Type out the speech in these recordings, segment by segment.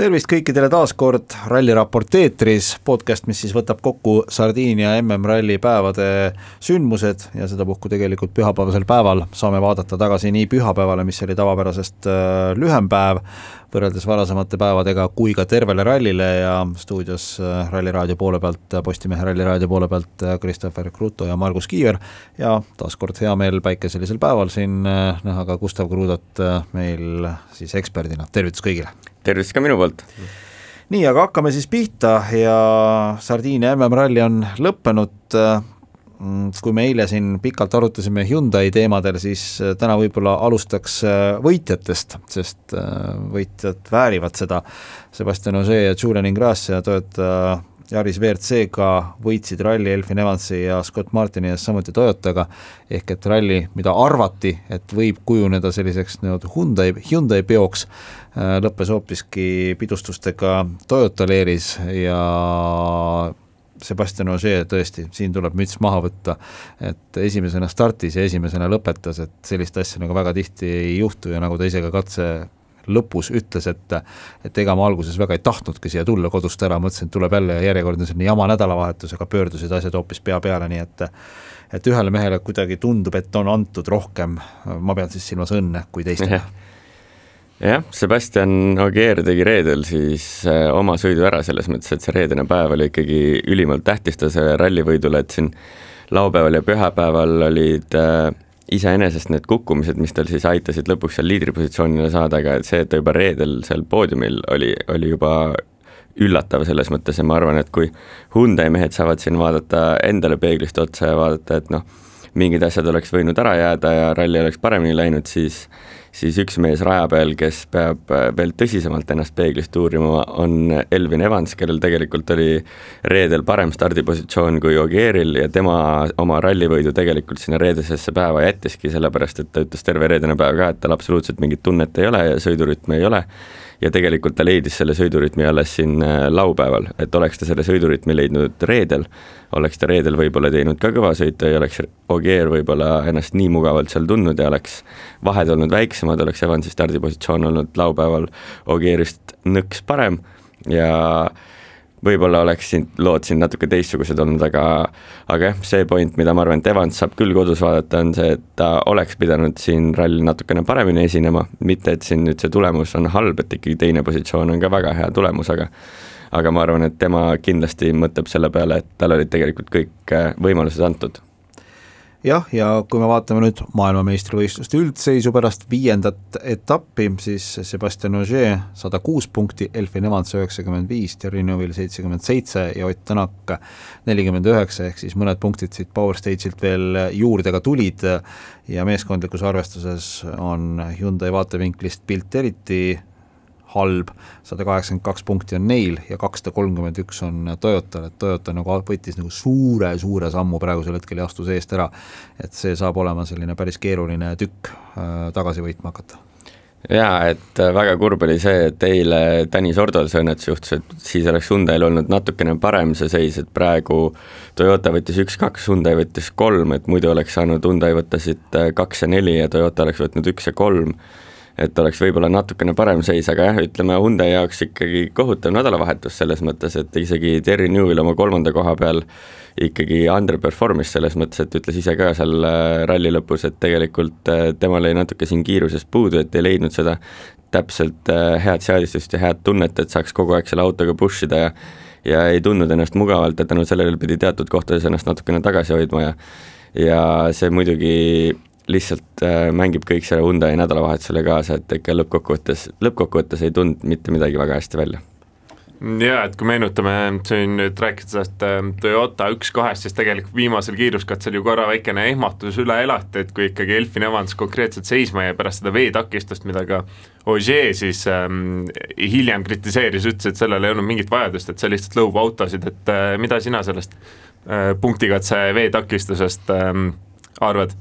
tervist kõikidele taas kord Ralli raport eetris, podcast, mis siis võtab kokku Sardiinia MM-ralli päevade sündmused ja sedapuhku tegelikult pühapäevasel päeval. Saame vaadata tagasi nii pühapäevale, mis oli tavapärasest äh, lühem päev, võrreldes varasemate päevadega, kui ka tervele rallile ja stuudios äh, Ralliraadio poole pealt, Postimehe Ralliraadio poole pealt Christopher Kruto ja Margus Kiiver ja taas kord hea meel päikeselisel päeval siin näha ka Gustav Krudot meil siis eksperdina, tervitus kõigile! tervist ka minu poolt! nii, aga hakkame siis pihta ja Sardiinia MM-ralli on lõppenud, kui me eile siin pikalt arutasime Hyundai teemadel, siis äh, täna võib-olla alustaks äh, võitjatest, sest äh, võitjad väärivad seda. Sebastian Ogier ja Julian Ingrassia Toyota Yaris WRC-ga võitsid ralli Elfin Evansi ja Scott Martini ees samuti Toyotaga, ehk et ralli, mida arvati, et võib kujuneda selliseks nii-öelda Hyundai, Hyundai peoks, lõppes hoopiski pidustustega Toyota leeris ja Sebastian Ogier tõesti, siin tuleb müts maha võtta, et esimesena startis ja esimesena lõpetas, et sellist asja nagu väga tihti ei juhtu ja nagu ta ise ka katse lõpus ütles, et et ega ma alguses väga ei tahtnudki siia tulla kodust ära, mõtlesin, et tuleb jälle järjekordne selline jama nädalavahetus, aga pöördusid asjad hoopis pea peale, nii et et ühele mehele kuidagi tundub, et on antud rohkem, ma pean siis silmas õnne, kui teistele jah, Sebastian Ogier tegi reedel siis äh, oma sõidu ära, selles mõttes, et see reedene päev oli ikkagi ülimalt tähtis ta sellele rallivõidule, et siin laupäeval ja pühapäeval olid äh, iseenesest need kukkumised, mis tal siis aitasid lõpuks seal liidripositsioonile saada, aga see, et ta juba reedel seal poodiumil oli, oli juba üllatav selles mõttes ja ma arvan, et kui Hyundai mehed saavad siin vaadata endale peeglist otsa ja vaadata, et noh, mingid asjad oleks võinud ära jääda ja ralli oleks paremini läinud, siis siis üks mees raja peal, kes peab äh, veel tõsisemalt ennast peeglist uurima, on Elvin Evans, kellel tegelikult oli reedel parem stardipositsioon kui Ogieril ja tema oma rallivõidu tegelikult sinna reedesesse päeva jättiski, sellepärast et ta ütles terve reedene päev ka, et tal absoluutselt mingit tunnet ei ole ja sõidurütmi ei ole ja tegelikult ta leidis selle sõidurütmi alles siin äh, laupäeval, et oleks ta selle sõidurütmi leidnud reedel, oleks ta reedel võib-olla teinud ka kõva sõitu, ei oleks Ogier võib-olla ennast nii mugavalt seal tundnud ja oleks vahed olnud väiksemad, oleks Evansi stardipositsioon olnud laupäeval Ogierist nõks parem. Ja äh, võib-olla oleks siin lood siin natuke teistsugused olnud, aga aga jah, see point, mida ma arvan, et Evans saab küll kodus vaadata, on see, et ta oleks pidanud siin rallil natukene paremini esinema, mitte et siin nüüd see tulemus on halb, et ikkagi teine positsioon on ka väga hea tulemus, aga aga ma arvan, et tema kindlasti mõtleb selle peale, et tal olid tegelikult kõik äh, võimalused antud jah, ja kui me vaatame nüüd maailmameistrivõistluste üldseisu pärast viiendat etappi, siis Sebastian Ogier sada kuus punkti, Elfin Evans üheksakümmend viis, Thierry Neuville seitsekümmend seitse ja Ott Tänak nelikümmend üheksa, ehk siis mõned punktid siit Power Stage'ilt veel juurde ka tulid. Ja meeskondlikus arvestuses on Hyundai vaatevinklist pilt eriti halb, sada kaheksakümmend kaks punkti on neil ja kakssada kolmkümmend üks on Toyotal, et Toyota nagu võttis nagu suure-suure sammu praegusel hetkel ja astus eest ära. et see saab olema selline päris keeruline tükk äh, tagasi võitma hakata. Jaa, et äh, väga kurb oli see, et eile Tõnis Ordol see õnnetus juhtus, et siis oleks Hyundai'l olnud natukene parem see seis, et praegu Toyota võttis üks-kaks, Hyundai võttis kolm, et muidu oleks saanud Hyundai võtta siit äh, kaks ja neli ja Toyota oleks võtnud üks ja kolm et oleks võib-olla natukene parem seis, aga jah, ütleme Hyundai jaoks ikkagi kohutav nädalavahetus selles mõttes, et isegi Terry Newell oma kolmanda koha peal ikkagi underperform'is selles mõttes, et ütles ise ka seal äh, ralli lõpus, et tegelikult äh, temal jäi natuke siin kiirusest puudu, et ei leidnud seda täpselt äh, head seadistust ja head tunnet, et saaks kogu aeg selle autoga push ida ja ja ei tundnud ennast mugavalt ja tänu sellele pidi teatud kohtades ennast natukene tagasi hoidma ja ja see muidugi lihtsalt äh, mängib kõik selle Hyundai nädalavahetusele kaasa, et ikka lõppkokkuvõttes, lõppkokkuvõttes ei tulnud mitte midagi väga hästi välja jaa, et kui meenutame siin nüüd rääkides sellest äh, Toyota üks-kahest, siis tegelikult viimasel kiiruskatsel ju korra väikene ehmatus üle elati, et kui ikkagi Elfin Evans konkreetselt seisma jäi pärast seda veetakistust, mida ka Ogier siis ähm, hiljem kritiseeris, ütles, et sellel ei olnud mingit vajadust, et see lihtsalt lõhub autosid, et äh, mida sina sellest äh, punktikatse veetakistusest ähm, arvad?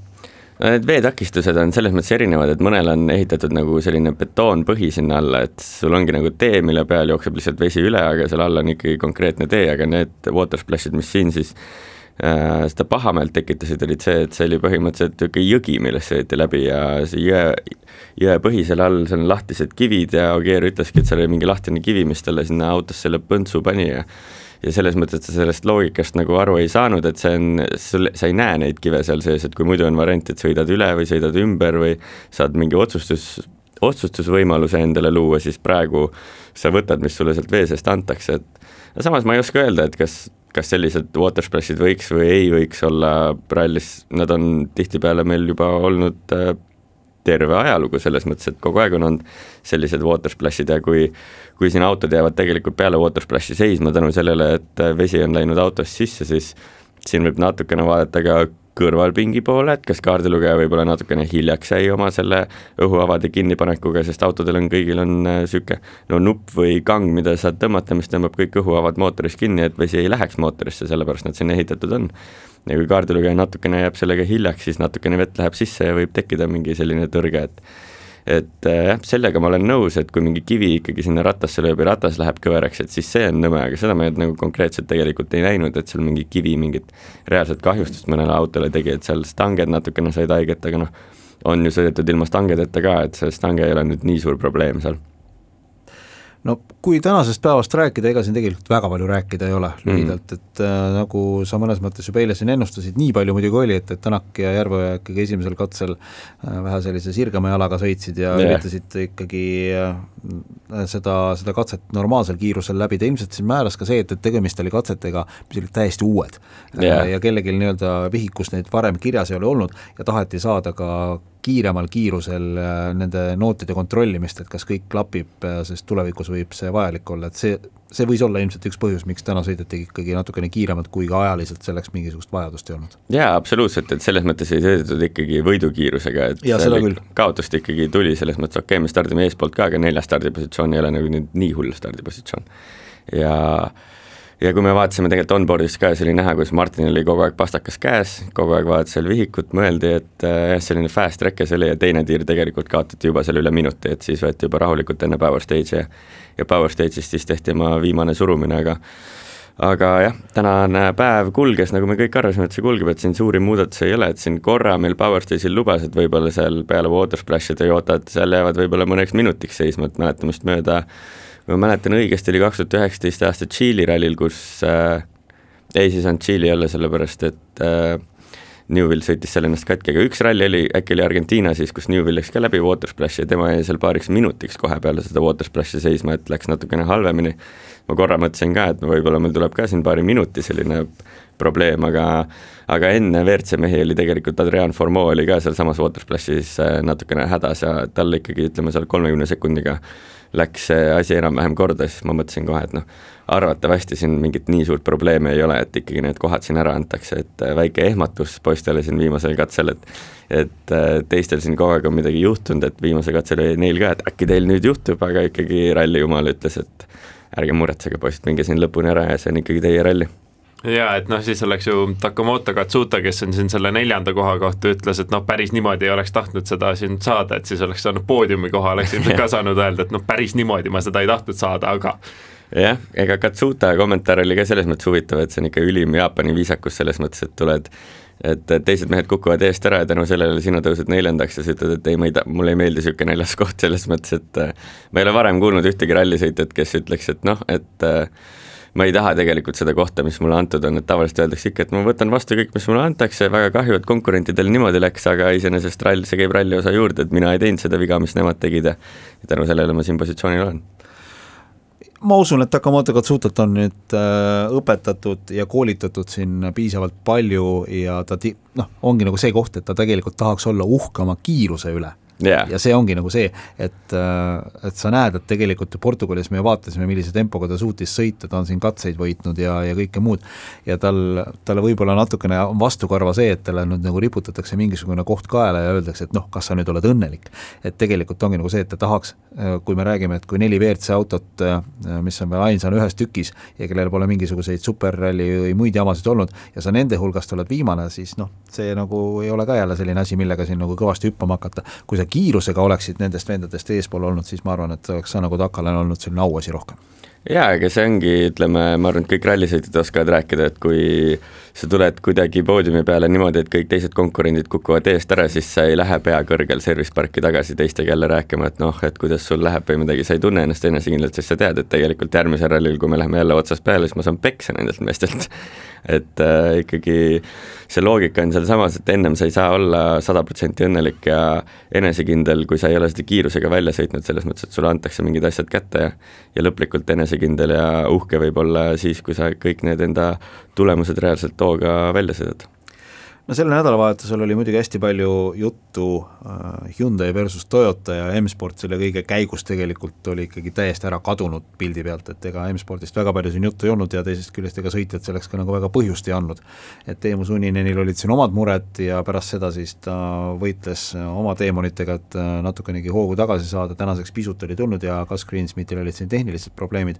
Need veetakistused on selles mõttes erinevad, et mõnel on ehitatud nagu selline betoonpõhi sinna alla, et sul ongi nagu tee, mille peal jookseb lihtsalt vesi üle, aga seal all on ikkagi konkreetne tee, aga need water splash'id, mis siin siis äh, seda pahameelt tekitasid, olid see, et see oli põhimõtteliselt niisugune jõgi, millest sõideti läbi ja see jõe, jõepõhi seal all, seal on lahtised kivid ja Ogier ütleski, et seal oli mingi lahtine kivi, mis talle sinna autosse selle põntsu pani ja ja selles mõttes ta sellest loogikast nagu aru ei saanud, et see on, sul, sa ei näe neid kive seal sees, et kui muidu on variant, et sõidad üle või sõidad ümber või saad mingi otsustus, otsustusvõimaluse endale luua, siis praegu sa võtad, mis sulle sealt vee seest antakse, et no samas ma ei oska öelda, et kas, kas sellised water splash'id võiks või ei võiks olla rallis, nad on tihtipeale meil juba olnud äh, terve ajalugu selles mõttes, et kogu aeg on olnud sellised water splash'id ja kui kui siin autod jäävad tegelikult peale water splash'i seisma tänu sellele, et vesi on läinud autost sisse, siis siin võib natukene vaadata ka kõrvalpingi poole, et kas kaardilugeja võib-olla natukene hiljaks jäi oma selle õhuavade kinnipanekuga, sest autodel on kõigil on niisugune äh, no nupp või kang, mida saad tõmmata, mis tõmbab kõik õhuavad mootoris kinni, et vesi ei läheks mootorisse, sellepärast nad sinna ehitatud on. ja kui kaardilugeja natukene jääb sellega hiljaks, siis natukene vett läheb sisse ja võib tekkida mingi selline tõrge, et et äh, jah, sellega ma olen nõus, et kui mingi kivi ikkagi sinna rattasse lööb ja ratas läheb kõveraks, et siis see on nõme, aga seda ma nagu konkreetselt tegelikult ei näinud, et seal mingi kivi mingit reaalset kahjustust mõnele autole tegi, et seal stanged natukene said haiget, aga noh, on ju sõidetud ilma stangedeta ka, et see stange ei ole nüüd nii suur probleem seal no kui tänasest päevast rääkida, ega siin tegelikult väga palju rääkida ei ole lühidalt mm., et äh, nagu sa mõnes mõttes juba eile siin ennustasid, nii palju muidugi oli, et, et Tänak ja Järveoja ikkagi esimesel katsel äh, vähe sellise sirgema jalaga sõitsid ja yeah. üritasid ikkagi äh, seda, seda katset normaalsel kiirusel läbida, ilmselt siin määras ka see, et, et tegemist oli katsetega, mis olid täiesti uued yeah.. ja kellelgi nii-öelda vihikus neid varem kirjas ei ole olnud ja taheti saada ka kiiremal kiirusel äh, nende nootide kontrollimist, et kas kõik klapib, äh, sest tulevikus võib see vajalik olla, et see, see võis olla ilmselt üks põhjus, miks täna sõideti ikkagi natukene kiiremalt, kui ka ajaliselt selleks mingisugust vajadust ei olnud. jaa, absoluutselt, et selles mõttes ei sõidetud ikkagi võidukiirusega, et ja, kaotust ikkagi tuli, selles mõttes okei okay,, me stardime eespoolt ka, aga neljas stardipositsioon ei ole nagu nüüd nii hull stardipositsioon. ja äh, ja kui me vaatasime tegelikult onboard'is ka, siis oli näha, kuidas Martinil oli kogu aeg pastakas käes, kogu aeg vaatas seal vihikut, mõeldi, et äh, jah äh,, selline fast track ja see oli ja teine tiir tegelikult kaotati juba seal üle minuti, et siis võeti juba rahulikult enne power stage'i ja ja power stage'ist siis tehti oma viimane surumine, aga aga jah, tänane päev kulges, nagu me kõik arvasime, et see kulgeb, et siin suuri muudatusi ei ole, et siin korra meil Power Stage'il lubas, et võib-olla seal peale Water Splashi Toyotad seal jäävad võib-olla mõneks minutiks seisma, et mäletamist mööda kui ma mäletan õigesti, oli kaks tuhat üheksateist aasta Tšiili rallil, kus äh, ei, siis on Tšiili jälle, sellepärast et äh, Newvil sõitis seal ennast katki, aga üks ralli oli, äkki oli Argentiina siis, kus Newvil läks ka läbi water splash'i ja tema jäi seal paariks minutiks kohe peale seda water splash'i seisma, et läks natukene halvemini. ma korra mõtlesin ka, et võib-olla meil tuleb ka siin paari minuti selline probleem, aga aga enne WRC mehi oli tegelikult Adrian Formeau oli ka sealsamas water splash'is äh, natukene hädas ja tal ikkagi ütleme seal kolmekümne sekundiga läks see asi enam-vähem korda, siis ma mõtlesin kohe, et noh, arvatavasti siin mingit nii suurt probleemi ei ole, et ikkagi need kohad siin ära antakse, et äh, väike ehmatus poistele siin viimasel katsel, et et äh, teistel siin kogu aeg on midagi juhtunud, et viimasel katsel oli neil ka, et äkki teil nüüd juhtub, aga ikkagi ralli jumal ütles, et ärge muretsege, poisid, minge siin lõpuni ära ja see on ikkagi teie ralli jaa, et noh, siis oleks ju Takamoto Katsuta, kes on siin selle neljanda koha kohta, ütles, et noh, päris niimoodi ei oleks tahtnud seda siin saada, et siis oleks saanud poodiumi koha, oleks ilmselt ka saanud öelda, et noh, päris niimoodi ma seda ei tahtnud saada, aga jah, ega Katsuta kommentaar oli ka selles mõttes huvitav, et see on ikka ülim Jaapani viisakus selles mõttes, et tuled et teised mehed kukuvad eest ära ja tänu sellele sina tõused neljandaks ja sa ütled, et ei, ma ei ta-, mulle ei meeldi niisugune neljas koht selles mõttes, et ma ei ole varem kuulnud ühtegi rallisõitjat, kes ütleks, et noh, et äh, ma ei taha tegelikult seda kohta, mis mulle antud on, et tavaliselt öeldakse ikka, et ma võtan vastu kõik, mis mulle antakse, väga kahju, et konkurentidel niimoodi läks, aga iseenesest rall, see käib ralli osa juurde, et mina ei teinud seda viga, mis nemad tegid ja tänu sellele ma siin positsioonil olen. Ma usun, et Takamoto Katsutat on nüüd äh, õpetatud ja koolitatud siin piisavalt palju ja ta ti-, noh, ongi nagu see koht, et ta tegelikult tahaks olla uhke oma kiiruse üle yeah.. ja see ongi nagu see, et, äh, et sa näed, et tegelikult Portugalis me vaatasime, millise tempoga ta suutis sõita, ta on siin katseid võitnud ja, ja kõike muud, ja tal, talle võib-olla natukene on vastukarva see, et talle nüüd nagu riputatakse mingisugune koht kaela ja öeldakse, et noh, kas sa nüüd oled õnnelik. et tegelikult ongi nagu see, et ta tahaks, äh, kui me räägime, et kui neli WRC autot, äh, mis on veel ainsana ühes tükis ja kellel pole mingisuguseid superralli või muid jamasid olnud ja sa nende hulgast oled viimane, siis noh, see nagu ei ole ka jälle selline asi, millega siin nagu kõvasti hüppama hakata, kui sa kiirusega oleksid nendest vendadest eespool olnud, siis ma arvan, et oleks sa nagu Takale olnud selline auasi rohkem. Jaa, aga see ongi, ütleme, ma arvan, et kõik rallisõitjad oskavad rääkida, et kui sa tuled kuidagi poodiumi peale niimoodi, et kõik teised konkurendid kukuvad eest ära, siis sa ei lähe pea kõrgel service parki tagasi teistega jälle rääkima, et noh, et kuidas sul läheb või midagi, sa ei tunne ennast enesekindlalt, sest sa tead, et tegelikult järgmisel rallil, kui me läheme jälle otsast peale, siis ma saan peksa nendelt meestelt. Et äh, ikkagi see loogika on sealsamas, et ennem sa ei saa olla sada protsenti õnnelik ja enesekindel, kui sa ei ole seda kiirusega välja sõitnud, selles mõttes, et sulle antakse mingid asjad kätte ja ja lõplikult enesekindel ja uhke võib olla siis, kui sa kõik need enda tulemused reaalselt hooga välja sõidad? No sellel nädalavahetusel oli muidugi hästi palju juttu äh, Hyundai versus Toyota ja M-Sport selle kõige käigus tegelikult oli ikkagi täiesti ära kadunud pildi pealt, et ega M-Spordist väga palju siin juttu ei olnud ja teisest küljest ega sõitjad selleks ka nagu väga põhjust ei andnud. et Teemu Suninenil olid siin omad mured ja pärast seda siis ta võitles oma teemonitega, et äh, natukenegi hoogu tagasi saada, tänaseks pisut oli tulnud ja Gus Greensmithil olid siin tehnilised probleemid.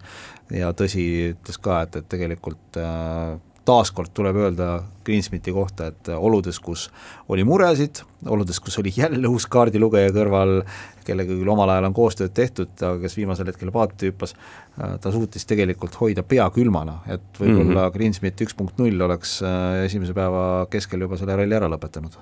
Ja tõsi, ütles ka, et, et tegelikult äh, taaskord tuleb öelda Greensmiti kohta, et oludes, kus oli muresid, oludes, kus oli jälle uus kaardilugeja kõrval, kellega küll omal ajal on koostööd tehtud, aga kes viimasel hetkel paati hüppas, ta suutis tegelikult hoida pea külmana, et võib-olla mm -hmm. Greensmit üks punkt null oleks äh, esimese päeva keskel juba selle ralli ära lõpetanud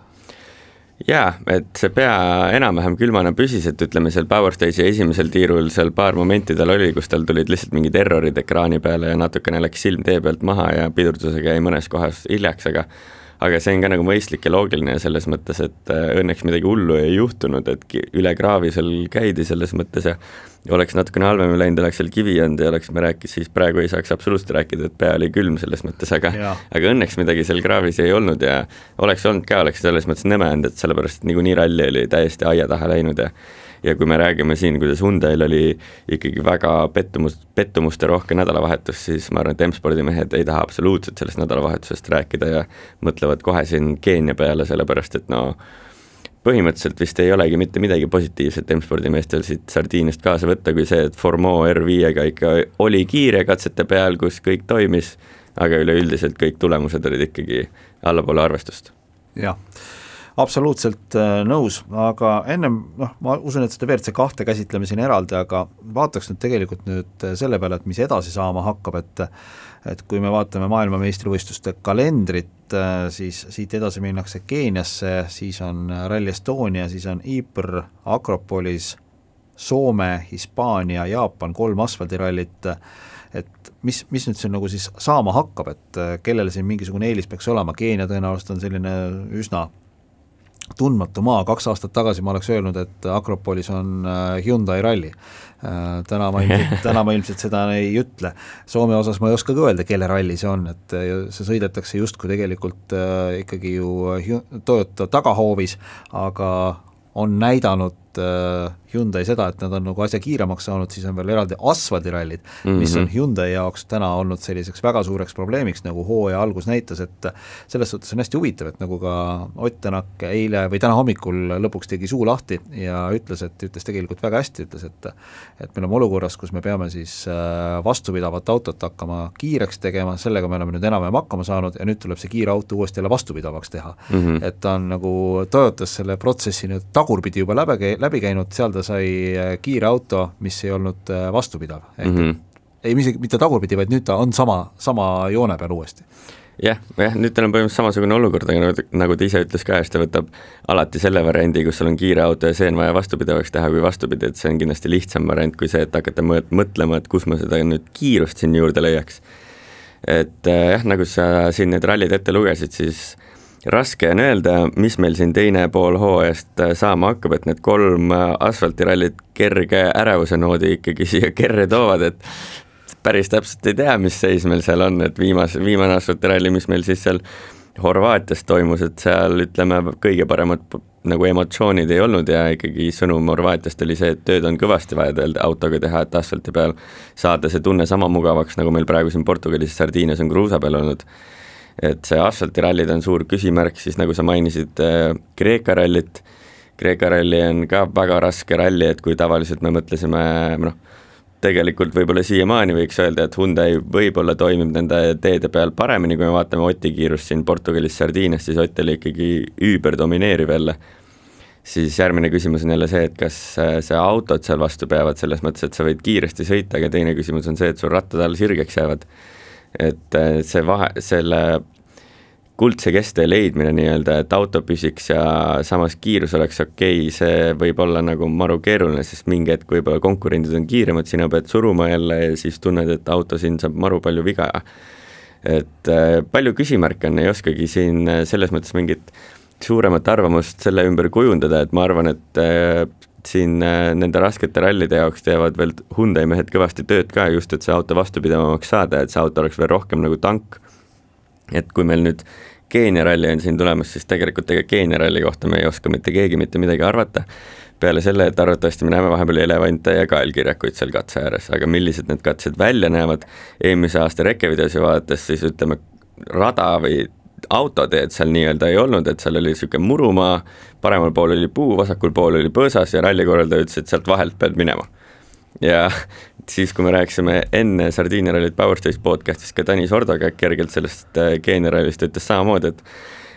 jaa, et see pea enam-vähem külmana püsis, et ütleme seal Power Stage'i esimesel tiirul seal paar momenti tal oli, kus tal tulid lihtsalt mingid errorid ekraani peale ja natukene läks silm tee pealt maha ja pidurdusega jäi mõnes kohas hiljaks, aga aga see on ka nagu mõistlik ja loogiline selles mõttes, et äh, õnneks midagi hullu ei juhtunud, et üle kraavi seal käidi selles mõttes ja oleks natukene halvemini läinud, oleks seal kivi olnud ja oleks me rääkinud, siis praegu ei saaks absoluutselt rääkida, et pea oli külm selles mõttes, aga aga õnneks midagi seal kraavis ei olnud ja oleks olnud ka, oleks selles mõttes nõme olnud, et sellepärast, et niikuinii ralli oli täiesti aia taha läinud ja ja kui me räägime siin, kuidas Hyundai'l oli ikkagi väga pettumus, pettumuste rohke nädalavahetus, siis ma arvan, et M-spordi mehed ei taha absoluutselt sellest nädalavahetusest rääkida ja mõtlevad kohe siin Keenia peale, sellepärast et no põhimõtteliselt vist ei olegi mitte midagi positiivset M-spordi meestel siit Sardiiniast kaasa võtta, kui see, et Formeau R5-ga ikka oli kiire katsete peal, kus kõik toimis, aga üleüldiselt kõik tulemused olid ikkagi allapoole arvestust. jah absoluutselt äh, nõus, aga ennem noh, ma usun, et seda WRC kahte käsitleme siin eraldi, aga vaataks nüüd tegelikult nüüd äh, selle peale, et mis edasi saama hakkab, et et kui me vaatame maailmameistrivõistluste kalendrit, äh, siis siit edasi minnakse Keeniasse, siis on Rally Estonia, siis on Ypres, Akropolis, Soome, Hispaania, Jaapan, kolm asfaldirallit, et mis, mis nüüd siin nagu siis saama hakkab, et kellel siin mingisugune eelis peaks olema, Keenia tõenäoliselt on selline üsna tundmatu maa, kaks aastat tagasi ma oleks öelnud, et Akropolis on äh, Hyundai ralli. Äh, täna ma ilmselt, täna ma ilmselt seda ei ütle. Soome osas ma ei oskagi öelda, kelle ralli see on, et äh, see sõidetakse justkui tegelikult ikkagi ju Toyota tagahoovis, aga on näidanud äh, Hyundai seda, et nad on nagu asja kiiremaks saanud, siis on veel eraldi asfaldirallid mm, -hmm. mis on mhm. Hyundai jaoks täna olnud selliseks väga suureks probleemiks, nagu hooaja algus näitas, et selles suhtes on hästi huvitav, et nagu ka Ott Tänak eile või täna hommikul lõpuks tegi suu lahti ja ütles, et ütles tegelikult väga hästi, ütles, et et me oleme olukorras, kus me peame siis äh, vastupidavat autot hakkama kiireks tegema, sellega me oleme nüüd enam-vähem hakkama saanud ja nüüd tuleb see kiire auto uuesti jälle vastupidavaks teha mm. -hmm. et ta on nagu Toyotas selle protsessi nüüd tagurpidi juba läbi, läbi käinud, seal ta sai äh, kiire auto, mis ei olnud äh, vastupidav, ehk mm -hmm. ei, isegi mitte tagurpidi, vaid nüüd ta on sama, sama joone peal uuesti jah, jah, nüüd tal on põhimõtteliselt samasugune olukord, aga nagu, nagu ta ise ütles ka, siis ta võtab alati selle variandi, kus sul on kiire auto ja see on vaja vastupidavaks teha, kui vastupidi, et see on kindlasti lihtsam variant kui see, et hakata mõtlema, et kus ma seda nüüd kiirust siin juurde leiaks. et äh, jah, nagu sa siin need rallid ette lugesid, siis raske on öelda, mis meil siin teine pool hooajast äh, saama hakkab, et need kolm äh, asfaltirallit kerge ärevuse noodi ikkagi siia kerre toovad, et päris täpselt ei tea, mis seis meil seal on, et viimase, viimane asfaltiralli, mis meil siis seal Horvaatias toimus, et seal ütleme, kõige paremad nagu emotsioonid ei olnud ja ikkagi sõnum Horvaatiast oli see, et tööd on kõvasti vaja teil autoga teha, et asfalti peal saada see tunne sama mugavaks, nagu meil praegu siin Portugalis, Sardiinias on kruusa peal olnud et see asfaltirallid on suur küsimärk, siis nagu sa mainisid äh, Kreeka rallit, Kreeka ralli on ka väga raske ralli, et kui tavaliselt me mõtlesime noh, tegelikult võib-olla siiamaani võiks öelda, et Hyundai võib-olla toimib nende teede peal paremini, kui me vaatame Oti kiirust siin Portugalis, Sardiinias, siis Ott oli ikkagi üüberdomineeriv jälle. siis järgmine küsimus on jälle see, et kas äh, see autod seal vastu peavad, selles mõttes, et sa võid kiiresti sõita, aga teine küsimus on see, et sul rattad all sirgeks jäävad. Et äh, see vahe, selle kuldse kesktee leidmine nii-öelda, et auto püsiks ja samas kiirus oleks okei okay,, see võib olla nagu maru keeruline, sest mingi hetk võib-olla konkurendid on kiiremad, sina pead suruma jälle ja siis tunned, et auto siin saab maru palju viga. et äh, palju küsimärke on, ei oskagi siin äh, selles mõttes mingit suuremat arvamust selle ümber kujundada, et ma arvan, et äh, siin äh, nende raskete rallide jaoks teevad veel Hyundai mehed kõvasti tööd ka just, et see auto vastupidavamaks saada, et see auto oleks veel rohkem nagu tank. et kui meil nüüd Keenia ralli on siin tulemas, siis tegelikult ega Keenia ralli kohta me ei oska mitte keegi mitte midagi arvata, peale selle, et arvatavasti me näeme vahepeal elevante ja kaelkirjakuid seal katse ääres, aga millised need katsed välja näevad, eelmise aasta rekkevideosi vaadates siis ütleme, rada või autoteed seal nii-öelda ei olnud, et seal oli niisugune murumaa, paremal pool oli puu, vasakul pool oli põõsas ja rallikorraldaja ütles, et sealt vahelt pead minema. ja siis, kui me rääkisime enne Sardiinia rallit Powerstage podcast'is ka Tõnis Ordoga kergelt sellest äh, Keenia rallist, ütles samamoodi, et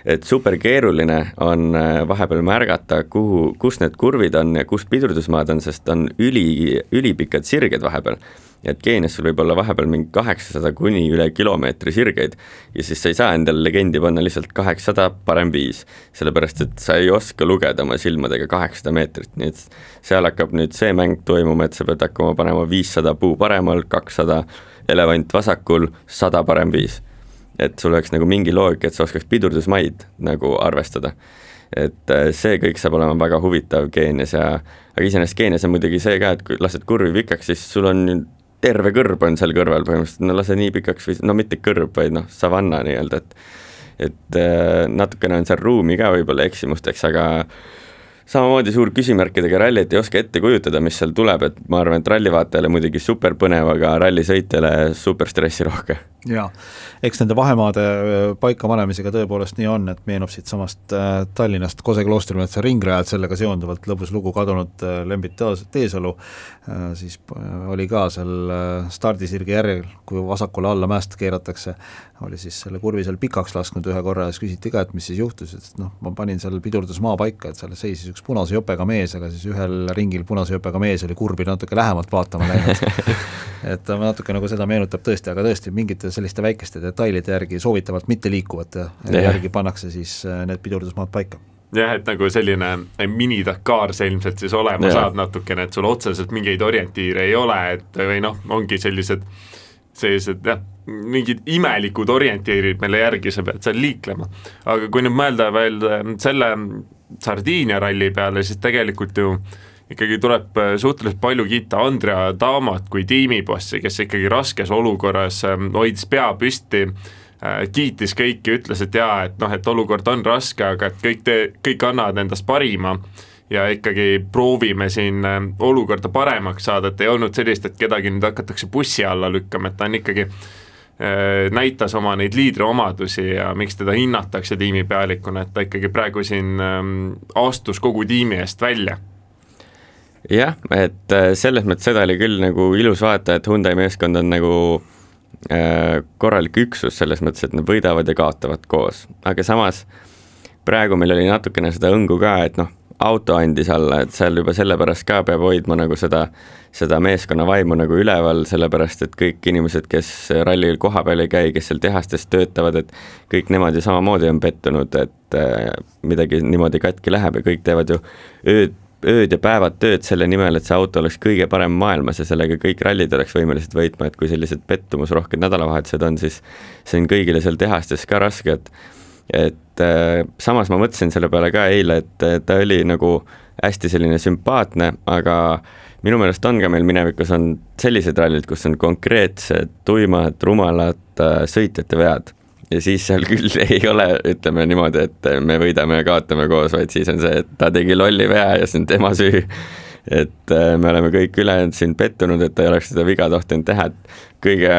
et super keeruline on äh, vahepeal märgata, kuhu, kus need kurvid on ja kus pidurdusmaad on, sest on üli, ülipikad sirged vahepeal et Keenias sul võib olla vahepeal mingi kaheksasada kuni üle kilomeetri sirgeid ja siis sa ei saa endale legendi panna lihtsalt kaheksasada, parem viis. sellepärast, et sa ei oska lugeda oma silmadega kaheksasada meetrit, nii et seal hakkab nüüd see mäng toimuma, et sa pead hakkama panema viissada puu paremal, kakssada elevant vasakul, sada parem viis. et sul oleks nagu mingi loogika, et sa oskaks pidurdusmaid nagu arvestada et äh, see kõik saab olema väga huvitav Keenias ja aga iseenesest Keenias on muidugi see ka, et kui lased kurvi pikaks, siis sul on terve kõrb on seal kõrval põhimõtteliselt, no lase nii pikaks või no mitte kõrb, vaid noh, savanna nii-öelda, et et äh, natukene on seal ruumi ka võib-olla eksimusteks, aga samamoodi suur küsimärkidega ralli, et ei oska ette kujutada, mis seal tuleb, et ma arvan, et rallivaatajale muidugi super põnev, aga rallisõitjale super stressirohke. Jaa, eks nende vahemaade paikapanemisega tõepoolest nii on, et meenub siitsamast Tallinnast Kose kloostrimetsa ringrajad, sellega seonduvalt lõbus lugu kadunud Lembit Teesalu, siis oli ka seal stardisirge järjel, kui vasakule alla mäest keeratakse, oli siis selle kurvi seal pikaks lasknud ühe korra ja siis küsiti ka, et mis siis juhtus, et noh, ma panin seal pidurdusmaa paika, et seal seisis üks punase jopega mees, aga siis ühel ringil punase jopega mees oli kurvi natuke lähemalt vaatama läinud. Et natuke nagu seda meenutab tõesti, aga tõesti, mingite selliste väikeste detailide järgi, soovitavalt mitteliikuvate järgi pannakse siis äh, need pidurdusmaad paika jah, et nagu selline mini-Dakar see ilmselt siis olema ja. saab natukene, et sul otseselt mingeid orientiire ei ole, et või noh, ongi sellised, sellised jah, mingid imelikud orientiirid, mille järgi sa pead seal liiklema. aga kui nüüd mõelda veel äh, selle Sardiinia ralli peale, siis tegelikult ju ikkagi tuleb äh, suhteliselt palju kiita Andrea Damat kui tiimibossi, kes ikkagi raskes olukorras ähm, hoidis pea püsti, äh, kiitis kõiki, ütles, et jaa, et noh, et olukord on raske, aga et kõik te, kõik annavad endast parima. Ja ikkagi proovime siin äh, olukorda paremaks saada, et ei olnud sellist, et kedagi nüüd hakatakse bussi alla lükkama, et ta on ikkagi näitas oma neid liidriomadusi ja miks teda hinnatakse tiimipealikuna, et ta ikkagi praegu siin ähm, astus kogu tiimi eest välja jah, et äh, selles mõttes seda oli küll nagu ilus vaadata, et Hyundai meeskond on nagu äh, korralik üksus selles mõttes, et nad võidavad ja kaotavad koos, aga samas praegu meil oli natukene seda õngu ka, et noh, auto andis alla, et seal juba sellepärast ka peab hoidma nagu seda, seda meeskonna vaimu nagu üleval, sellepärast et kõik inimesed, kes rallil kohapeal ei käi, kes seal tehastes töötavad, et kõik nemad ju samamoodi on pettunud, et äh, midagi niimoodi katki läheb ja kõik teevad ju ööd ööd ja päevad tööd selle nimel, et see auto oleks kõige parem maailmas ja sellega kõik rallid oleks võimelised võitma, et kui sellised pettumusrohked nädalavahetused on, siis see on kõigile seal tehastes ka raske, et et äh, samas ma mõtlesin selle peale ka eile, et ta oli nagu hästi selline sümpaatne, aga minu meelest on ka meil minevikus on sellised rallid, kus on konkreetsed tuimad, rumalad äh, sõitjate vead ja siis seal küll ei ole, ütleme niimoodi, et me võidame ja kaotame koos, vaid siis on see, et ta tegi lolli vea ja see on tema süü. et äh, me oleme kõik ülejäänud siin pettunud, et ta ei oleks seda viga tohtinud teha, et kõige,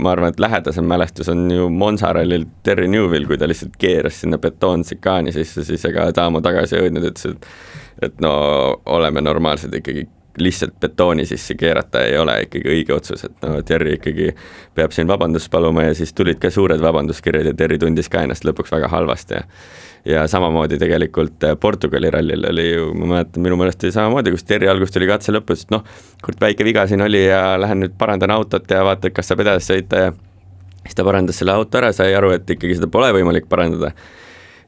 ma arvan, et lähedasem mälestus on ju Monza rallil Terry Newvil, kui ta lihtsalt keeras sinna betoonsikaani sisse, siis ega Taamo tagasi ei jõudnud, ütles, et et no oleme normaalsed ikkagi, lihtsalt betooni sisse keerata ei ole ikkagi õige otsus, et no Terri ikkagi peab siin vabandust paluma ja siis tulid ka suured vabanduskirjad ja Terri tundis ka ennast lõpuks väga halvasti. Ja ja samamoodi tegelikult äh, Portugali rallil oli ju, ma mäletan, minu meelest oli samamoodi, kus Terri alguses tuli katse lõpus, et noh, kurat väike viga siin oli ja lähen nüüd parandan autot ja vaata, kas saab edasi sõita ja siis ta parandas selle auto ära, sai aru, et ikkagi seda pole võimalik parandada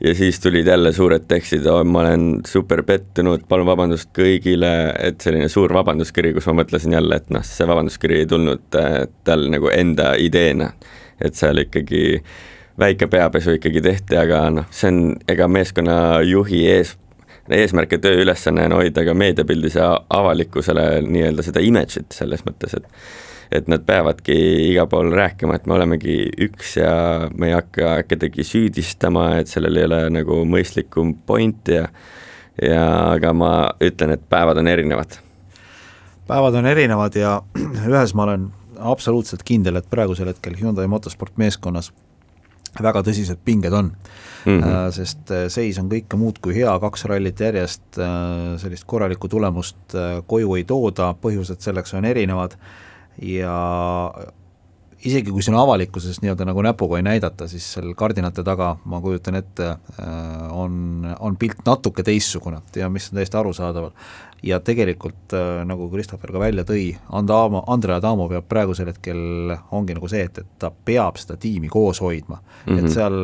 ja siis tulid jälle suured tekstid ma olen super pettunud, palun vabandust kõigile, et selline suur vabanduskiri, kus ma mõtlesin jälle, et noh, see vabanduskiri ei tulnud äh, tal nagu enda ideena. et seal ikkagi väike peapesu ikkagi tehti, aga noh, see on, ega meeskonnajuhi ees, eesmärk ja tööülesanne on hoida ka meediapildis ja avalikkusele nii-öelda seda image'it selles mõttes, et et nad peavadki igal pool rääkima, et me olemegi üks ja me ei hakka kedagi süüdistama, et sellel ei ole nagu mõistlikku pointi ja ja aga ma ütlen, et päevad on erinevad. päevad on erinevad ja ühes ma olen absoluutselt kindel, et praegusel hetkel Hyundai motosport meeskonnas väga tõsised pinged on mm, -hmm. sest äh, seis on kõike muud kui hea, kaks rallit järjest äh, sellist korralikku tulemust koju ei tooda, põhjused selleks on erinevad ja isegi kui siin avalikkuses nii-öelda nagu näpuga ei näidata, siis seal kardinate taga, ma kujutan ette, on, on pilt natuke teistsugune. Ja mis on täiesti arusaadaval ja tegelikult äh, nagu Christopher ka välja tõi, Andamo, Andre Adamo peab praegusel hetkel, ongi nagu see, et, et ta peab seda tiimi koos hoidma mm. -hmm. et mhm. seal,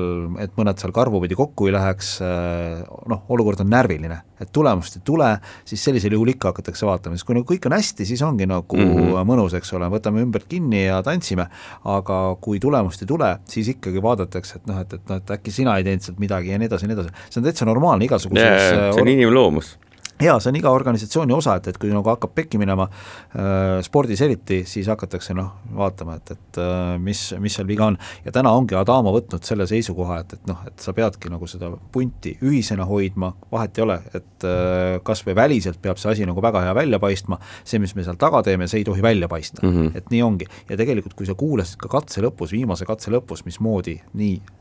et mõned seal karvupidi kokku ei läheks, äh, noh, olukord on närviline, et tulemust ei tule, siis sellisel juhul ikka hakatakse vaatama, sest kui nagu kõik on hästi, siis ongi nagu mm -hmm. mõnus, eks ole, võtame ümbert kinni ja tantsime, aga kui tulemust ei tule, siis ikkagi vaadatakse, et noh, et, et noh, et äkki sina ei teinud sealt midagi ja nii edasi ja nii edasi, see on täitsa normaalne igasuguses yeah, see on inimloomus jaa, see on iga organisatsiooni osa, et, et kui nagu hakkab pekki minema äh, spordis eriti, siis hakatakse noh, vaatama, et, et äh, mis, mis seal viga on. ja täna ongi Adamo võtnud selle seisukoha, et, et noh, et sa peadki nagu seda punti ühisena hoidma, vahet ei ole, et äh, kas või väliselt peab see asi nagu väga hea välja paistma, see, mis me seal taga teeme, see ei tohi välja paista mm, -hmm. et nii ongi. ja tegelikult, kui sa kuulasid ka katse lõpus, viimase katse lõpus, mismoodi nii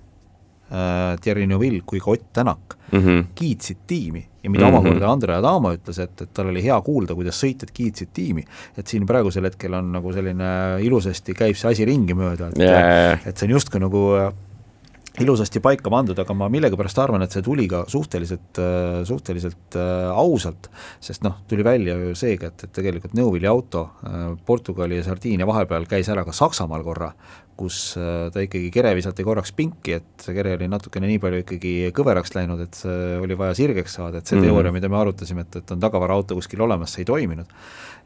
Thierry Neuville kui ka Ott Tänak mm -hmm. kiitsid tiimi ja mida mm -hmm. omakorda Andre Adamo ütles, et, et tal oli hea kuulda, kuidas sõitjad kiitsid tiimi. et siin praegusel hetkel on nagu selline ilusasti käib see asi ringi mööda, et yeah. et see on justkui nagu äh, ilusasti paika pandud, aga ma millegipärast arvan, et see tuli ka suhteliselt, äh, suhteliselt äh, ausalt, sest noh, tuli välja ju seega, et, et tegelikult Neuvilli auto Portugali ja Sardiinia vahepeal käis ära ka Saksamaal korra, kus äh, ta ikkagi kere visati korraks pinki, et see kere oli natukene nii palju ikkagi kõveraks läinud, et see oli vaja sirgeks saada, et see mm -hmm. teooria, mida me arutasime, et, et on tagavaraauto kuskil olemas, see ei toiminud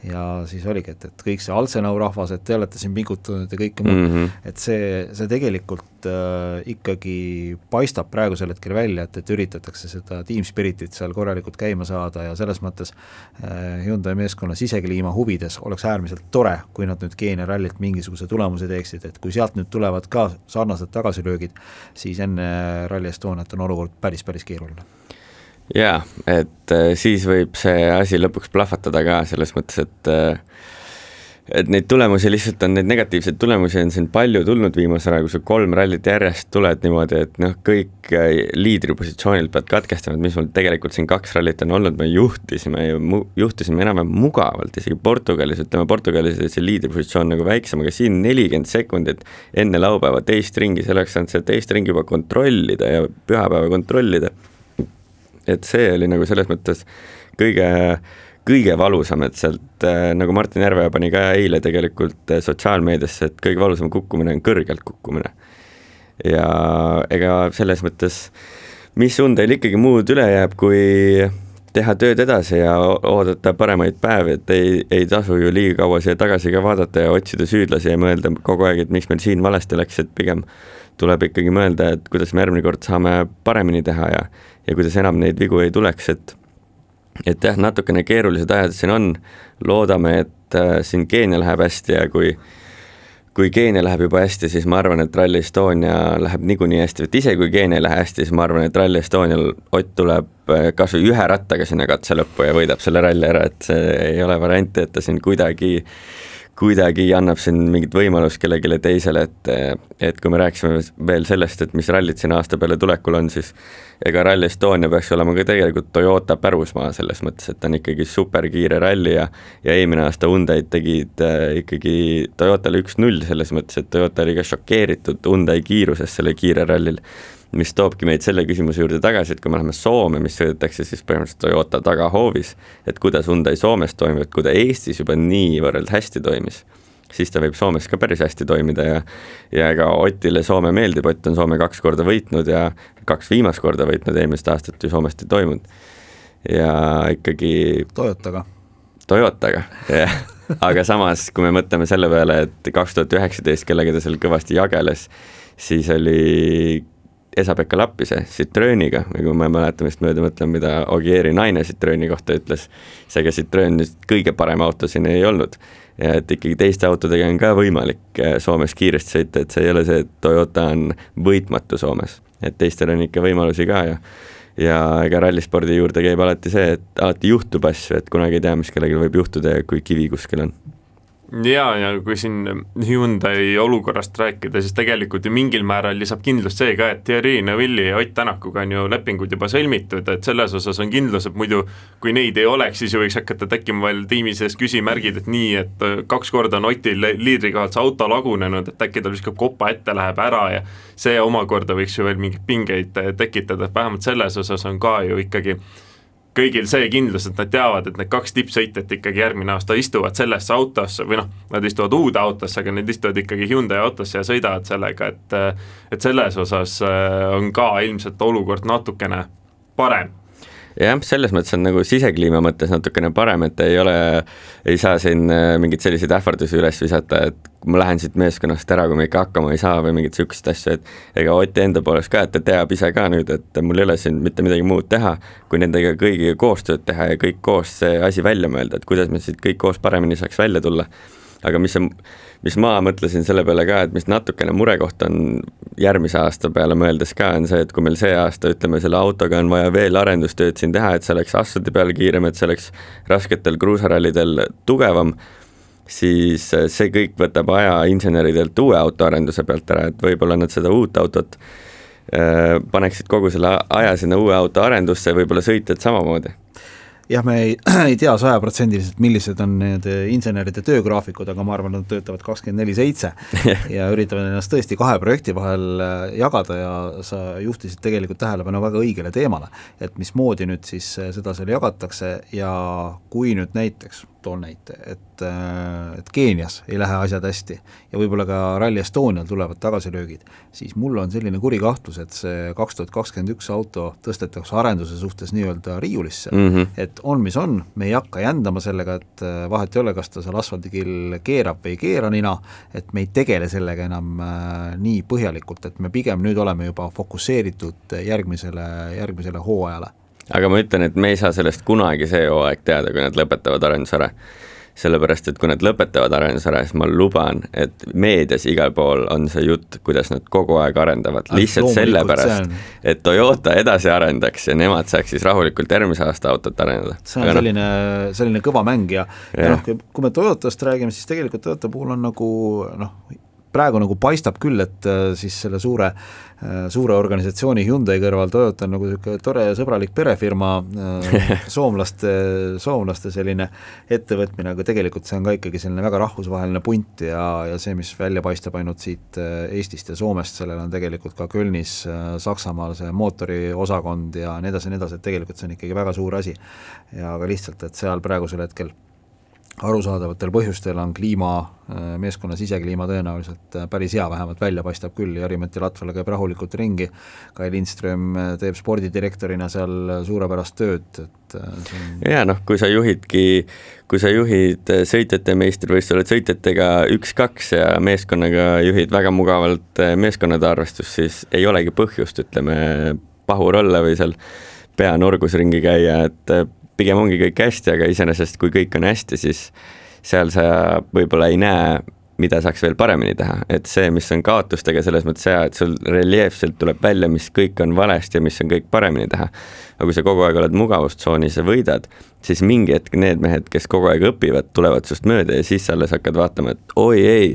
ja siis oligi, et, et kõik see Alsenau rahvas, et te olete siin pingutanud ja kõike muud. Mm, -hmm. et see, see tegelikult äh, ikkagi paistab praegusel hetkel välja, et, et üritatakse seda team spirit'it seal korralikult käima saada ja selles mõttes äh, Hyundai meeskonna sisekliima huvides oleks äärmiselt tore, kui nad nüüd Keenia rallilt mingisuguse tulemuse teeksid, et kui sealt nüüd tulevad ka sarnased tagasilöögid, siis enne Rally Estoniat on olukord päris, päris keeruline jaa, et äh, siis võib see asi lõpuks plahvatada ka selles mõttes, et äh, et neid tulemusi lihtsalt on, neid negatiivseid tulemusi on siin palju tulnud viimasel ajal, kui sa kolm rallit järjest tuled niimoodi, et noh, kõik äh, liidripositsioonil pead katkestama, et mis mul tegelikult siin kaks rallit on olnud, me juhtisime ju, juhtisime enam-vähem mugavalt, isegi Portugalis, ütleme Portugalis oli see liidripositsioon nagu väiksem, aga siin nelikümmend sekundit enne laupäeva teist ringi, selleks saanud seda teist ringi juba kontrollida ja pühapäeva kontrollida et see oli nagu selles mõttes kõige, kõige valusam, et sealt äh, nagu Martin Järve pani ka eile tegelikult äh, sotsiaalmeediasse, et kõige valusam kukkumine on kõrgelt kukkumine. ja ega selles mõttes, mis und teil ikkagi muud üle jääb, kui teha tööd edasi ja oodata paremaid päevi, et ei, ei tasu ju liiga kaua siia tagasi ka vaadata ja otsida süüdlasi ja mõelda kogu aeg, et miks meil siin valesti läks, et pigem tuleb ikkagi mõelda, et kuidas me järgmine kord saame paremini teha ja ja kuidas enam neid vigu ei tuleks, et et jah, natukene keerulised ajad siin on, loodame, et äh, siin Keenia läheb hästi ja kui kui Keenia läheb juba hästi, siis ma arvan, et Rally Estonia läheb niikuinii hästi, et isegi kui Keenia ei lähe hästi, siis ma arvan, et Rally Estonial Ott tuleb äh, kas või ühe rattaga sinna katse lõppu ja võidab selle ralli ära, et see ei ole varianti, et ta siin kuidagi kuidagi annab siin mingit võimalust kellelegi teisele, et, et kui me rääkisime veel sellest, et mis rallid siin aasta peale tulekul on, siis ega Rally Estonia peaks olema ka tegelikult Toyota pärusmaa selles mõttes, et ta on ikkagi superkiire ralli ja ja eelmine aasta Hyundai tegid äh, ikkagi Toyotale üks-null selles mõttes, et Toyota oli ka šokeeritud Hyundai kiirusest sellel kiirel rallil mis toobki meid selle küsimuse juurde tagasi, et kui me läheme Soome, mis sõidetakse siis põhimõtteliselt Toyota tagahoovis, et kuidas Hyundai Soomes toimib, et kui ta Eestis juba niivõrd hästi toimis, siis ta võib Soomes ka päris hästi toimida ja ja ega Otile Soome meeldib, Ott on Soome kaks korda võitnud ja kaks viimast korda võitnud, eelmist aastat ju Soomest ei toimunud. ja ikkagi Toyotaga. Toyotaga, jah aga samas, kui me mõtleme selle peale, et kaks tuhat üheksateist, kellega ta seal kõvasti jageles, siis oli Esa-Pekka Lappise Citrooniga või kui me mäletame vist mööda mõtleme, mida Ogieri naine Citrooni kohta ütles, seega Citroen nüüd kõige parem auto siin ei olnud. ja et ikkagi teiste autodega on ka võimalik eh, Soomes kiiresti sõita, et see ei ole see, et Toyota on võitmatu Soomes, et teistel on ikka võimalusi ka ja ja ega rallispordi juurde käib alati see, et alati juhtub asju, et kunagi ei tea, mis kellelgi võib juhtuda ja kui kivi kuskil on ja, ja kui siin Hyundai olukorrast rääkida, siis tegelikult ju mingil määral lisab kindlust see ka, et Thierry Neuvilli ja Ott Tänakuga on ju lepingud juba sõlmitud, et selles osas on kindlus, et muidu kui neid ei oleks, siis ju võiks hakata tekkima veel tiimi sees küsimärgid, et nii, et kaks korda on Otil liidrikohalt see auto lagunenud, et äkki tal viskab kopa ette, läheb ära ja see omakorda võiks ju veel mingeid pingeid tekitada, et vähemalt selles osas on ka ju ikkagi kõigil see kindlus, et nad teavad, et need kaks tippsõitjat ikkagi järgmine aasta istuvad sellesse autosse või noh, nad istuvad uude autosse, aga need istuvad ikkagi Hyundai autosse ja sõidavad sellega, et et selles osas äh, on ka ilmselt olukord natukene parem jah, selles mõttes on nagu sisekliima mõttes natukene parem, et ei ole, ei saa siin äh, mingeid selliseid ähvardusi üles visata, et ma lähen siit meeskonnast ära, kui me ikka hakkama ei saa või mingeid niisuguseid asju, et ega Oti enda poolest ka, et ta teab ise ka nüüd, et mul ei ole siin mitte midagi muud teha, kui nendega kõigiga koostööd teha ja kõik koos see asi välja mõelda, et kuidas me siit kõik koos paremini saaks välja tulla. aga mis mis ma mõtlesin selle peale ka, et mis natukene murekoht on järgmise aasta peale mõeldes ka, on see, et kui meil see aasta, ütleme, selle autoga on vaja veel arendustööd siin teha, et see oleks asfaldi peal kiirem, et see oleks rasketel kruusarallidel tugevam, siis see kõik võtab aja inseneridelt uue auto arenduse pealt ära, et võib-olla nad seda uut autot äh, paneksid kogu selle aja sinna uue auto arendusse, võib-olla sõitjad samamoodi jah, me ei, ei tea sajaprotsendiliselt, millised on need inseneride töögraafikud, aga ma arvan, nad töötavad kakskümmend neli seitse ja üritavad ennast tõesti kahe projekti vahel äh, jagada ja sa juhtisid tegelikult tähelepanu väga õigele teemale, et mismoodi nüüd siis äh, seda seal jagatakse ja kui nüüd näiteks toon näite, et, äh, et Keenias ei lähe asjad hästi ja võib-olla ka Rally Estonial tulevad tagasilöögid, siis mul on selline kuri kahtlus, et see kaks tuhat kakskümmend üks auto tõstetakse arenduse suhtes nii-öelda riiulisse mm, -hmm. et on, mis on, me ei hakka jändama sellega, et äh, vahet ei ole, kas ta seal asfaldikill keerab või ei keera nina, et me ei tegele sellega enam äh, nii põhjalikult, et me pigem nüüd oleme juba fokusseeritud järgmisele, järgmisele hooajale aga ma ütlen, et me ei saa sellest kunagi see hooaeg teada, kui nad lõpetavad arenduse ära. sellepärast, et kui nad lõpetavad arenduse ära, siis ma luban, et meedias igal pool on see jutt, kuidas nad kogu aeg arendavad, lihtsalt sellepärast, et Toyota edasi arendaks ja nemad saaks siis rahulikult järgmise aasta autot arendada. see on aga noh. selline no., selline kõva mäng ja, ja noh, kui me Toyotast räägime, siis tegelikult Toyota puhul on nagu noh, praegu nagu paistab küll, et äh, siis selle suure, suure organisatsiooni Hyundai kõrval Toyota on nagu niisugune tore ja sõbralik perefirma, äh, soomlaste, soomlaste selline ettevõtmine, aga tegelikult see on ka ikkagi selline väga rahvusvaheline punt ja, ja see, mis välja paistab ainult siit Eestist ja Soomest, sellel on tegelikult ka Kölnis, Saksamaal see mootoriosakond ja nii edasi ja nii edasi, et tegelikult see on ikkagi väga suur asi. ja aga lihtsalt, et seal praegusel hetkel arusaadavatel põhjustel on kliima, äh, meeskonna sisekliima tõenäoliselt äh, päris hea, vähemalt välja paistab küll, Jari-Mati Latvala käib rahulikult ringi, Kai Lindström äh, teeb spordidirektorina seal suurepärast tööd, et on jaa, noh, kui sa juhidki, kui sa juhid sõitjate meistrivõistlusel sõitjatega üks-kaks ja meeskonnaga juhid väga mugavalt meeskonnade arvestust, siis ei olegi põhjust, ütleme, pahur olla või seal pea nurgus ringi käia, et pigem ongi kõik hästi, aga iseenesest, kui kõik on hästi, siis seal sa võib-olla ei näe mida saaks veel paremini teha, et see, mis on kaotustega selles mõttes hea, et sul reljeefselt tuleb välja, mis kõik on valesti ja mis on kõik paremini teha. aga kui sa kogu aeg oled mugavustsoonis ja võidad, siis mingi hetk need mehed, kes kogu aeg õpivad, tulevad sinust mööda ja siis alles hakkad vaatama, et oi ei